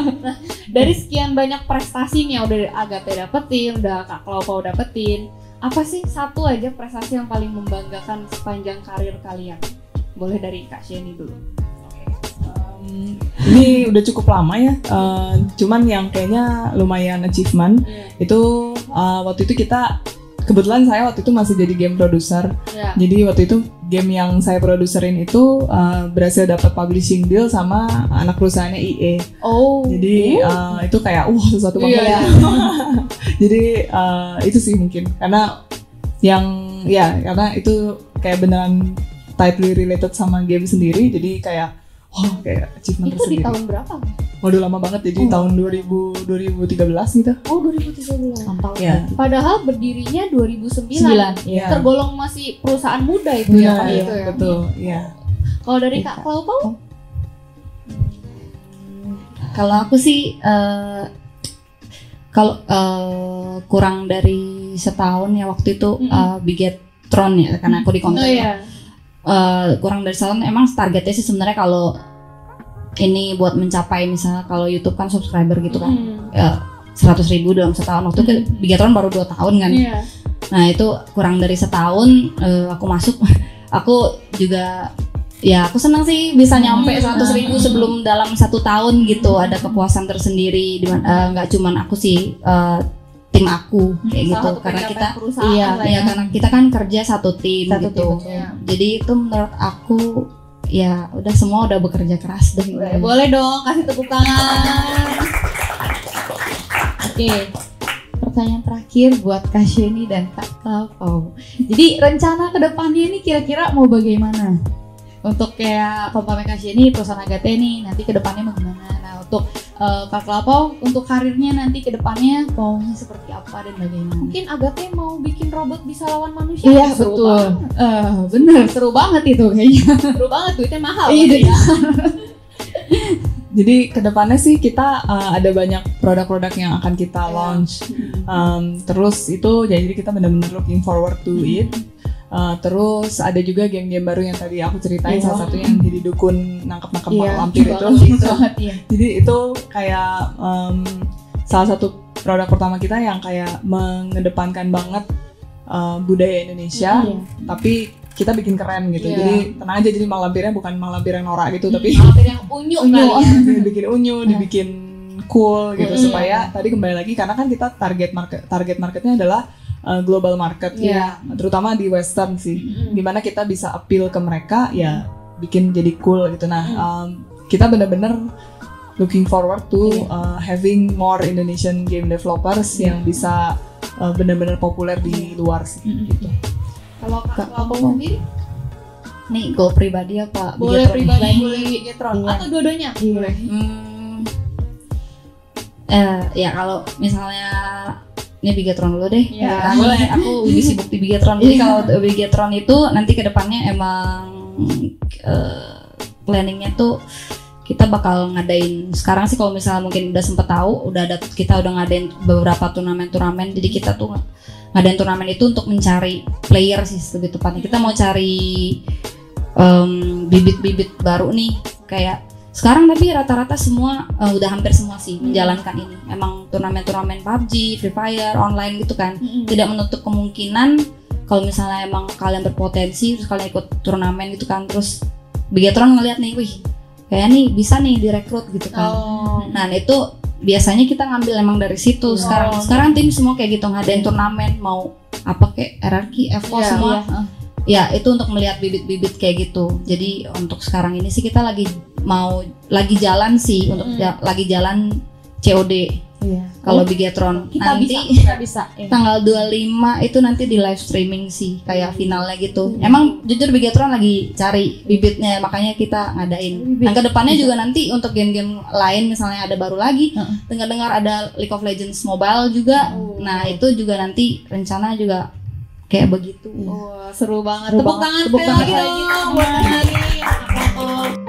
Dari sekian banyak prestasi nih yang udah Agatha dapetin, udah Kak Klaupo dapetin, apa sih satu aja prestasi yang paling membanggakan sepanjang karir kalian? Boleh dari Kak Sheni dulu. Um, ini udah cukup lama ya. eh, cuman yang kayaknya lumayan achievement itu eh, waktu itu kita kebetulan saya waktu itu masih jadi game producer. Ya. Jadi waktu itu game yang saya produserin itu eh, berhasil dapat publishing deal sama anak perusahaannya EA. Oh. Jadi eh, itu kayak wah sesuatu banget Iya. ya. Jadi eh, itu sih mungkin karena yang ya karena itu kayak beneran tightly related sama game sendiri. Jadi kayak wah kayak achievement itu di tersendiri. tahun berapa? Waduh lama banget jadi Oh. tahun 2000 2013 gitu. Oh 2013. Mantap. Ya. Padahal berdirinya 2009. Sembilan. Iya. Tergolong masih perusahaan muda itu ya, Iya, Kak, iya, itu ya. betul. Iya. Kalau dari Kak Klaupo? Kalau aku sih eh, kalau eh, kurang dari setahun ya waktu itu Mm-mm. eh, Bigetron ya karena aku di konten Oh iya. Eh, kurang dari setahun emang targetnya sih sebenarnya kalau ini buat mencapai misalnya kalau YouTube kan subscriber gitu kan. Hmm. seratus ribu dalam setahun. Waktu itu Bigetron baru dua tahun kan. Iya. Nah itu kurang dari setahun eh, aku masuk, aku juga ya aku senang sih bisa nyampe Hmm. 100 ribu sebelum dalam satu tahun gitu. Ada kepuasan tersendiri eh, nggak cuman aku sih eh, tim aku kayak gitu. Salah karena kita iya iya ya. karena kita kan kerja satu tim Satu gitu. tim, jadi itu menurut aku ya udah semua udah bekerja keras deh Boleh, boleh dong kasih tepuk tangan. Oke. Pertanyaan terakhir buat Kak Sheni dan Kak Klaupo. Jadi rencana ke depannya ini kira-kira mau bagaimana? Untuk kayak kompame Kak Sheni, perusahaan Agate nih nanti ke depannya mau gimana? Untuk eh, Kak Klaupo, untuk karirnya nanti ke depannya maunya seperti apa dan bagaimana? Mungkin Agate mau bikin robot bisa lawan manusia? Iya, Seru betul. banget. Eh, bener, seru banget itu kayaknya. Seru banget, duitnya mahal. Iya, ya. Jadi ke depannya sih kita uh, ada banyak produk-produk yang akan kita launch. Um, terus itu jadi kita benar-benar looking forward to it. Uh, terus ada juga game-game baru yang tadi aku ceritain Iya. salah satunya yang jadi dukun nangkep-nangkep Iya, lampir itu. iya. jadi itu kayak um, salah satu produk pertama kita yang kayak mengedepankan banget uh, budaya Indonesia, Iya. tapi kita bikin keren gitu. Iya. Jadi tenang aja jadi malampirnya bukan malampir yang norak gitu, tapi Mampir yang unyu, unyu ya. dibikin unyu dibikin cool gitu Hmm. supaya tadi kembali lagi karena kan kita target market target marketnya adalah uh, global market Iya. terutama di western sih Mm. di mana kita bisa appeal ke mereka ya bikin jadi cool gitu nah Hmm. um, kita bener-bener looking forward to Iya. uh, having more Indonesian game developers Iya. yang bisa uh, bener-bener populer di luar sih Mm. gitu Kalau Kak Klaupo. sendiri? nih goal pribadi apa boleh Bigetron? pribadi boleh Bigetron Iya. atau dua-duanya boleh Hmm, eh ya kalau misalnya ini Bigetron dulu deh. Iya. Ya, aku, aku lebih sibuk di Bigetron. Jadi kalau Bigetron itu nanti ke depannya emang eh, planningnya tuh kita bakal ngadain sekarang sih kalau misalnya mungkin udah sempet tahu udah ada kita udah ngadain beberapa turnamen-turnamen jadi kita tuh ngadain turnamen itu untuk mencari player sih lebih tepatnya kita mau cari bibit-bibit baru nih kayak sekarang tapi rata-rata semua eh, udah hampir semua sih menjalankan ini. Emang turnamen-turnamen PUBG, Free Fire, online gitu kan. Tidak menutup kemungkinan kalau misalnya emang kalian berpotensi terus kalian ikut turnamen gitu kan terus Bigetron ngeliat nih wih kayak nih bisa nih direkrut gitu kan. Oh. Nah itu biasanya kita ngambil emang dari situ. Sekarang Oh. sekarang tim semua kayak gitu ngadain turnamen mau apa kayak RRQ, EVO Iya, semua. iya. ya itu untuk melihat bibit-bibit kayak gitu. Jadi untuk sekarang ini sih kita lagi mau lagi jalan sih untuk Mm. ja- lagi jalan COD iya kalau Bigetron kita nanti bisa kita bisa iya. tanggal 25 itu nanti di live streaming sih kayak finalnya gitu. Emang jujur Bigetron lagi cari bibitnya makanya kita ngadain. Bibit. Dan ke depannya juga nanti untuk game-game lain misalnya ada baru lagi. Heeh. Dengar-dengar ada League of Legends Mobile juga. Oh. Nah, itu juga nanti rencana juga kayak begitu. Wah, seru banget. Seru Tepuk banget. tangan Tepuk sekali tangan lagi dong buat Nani.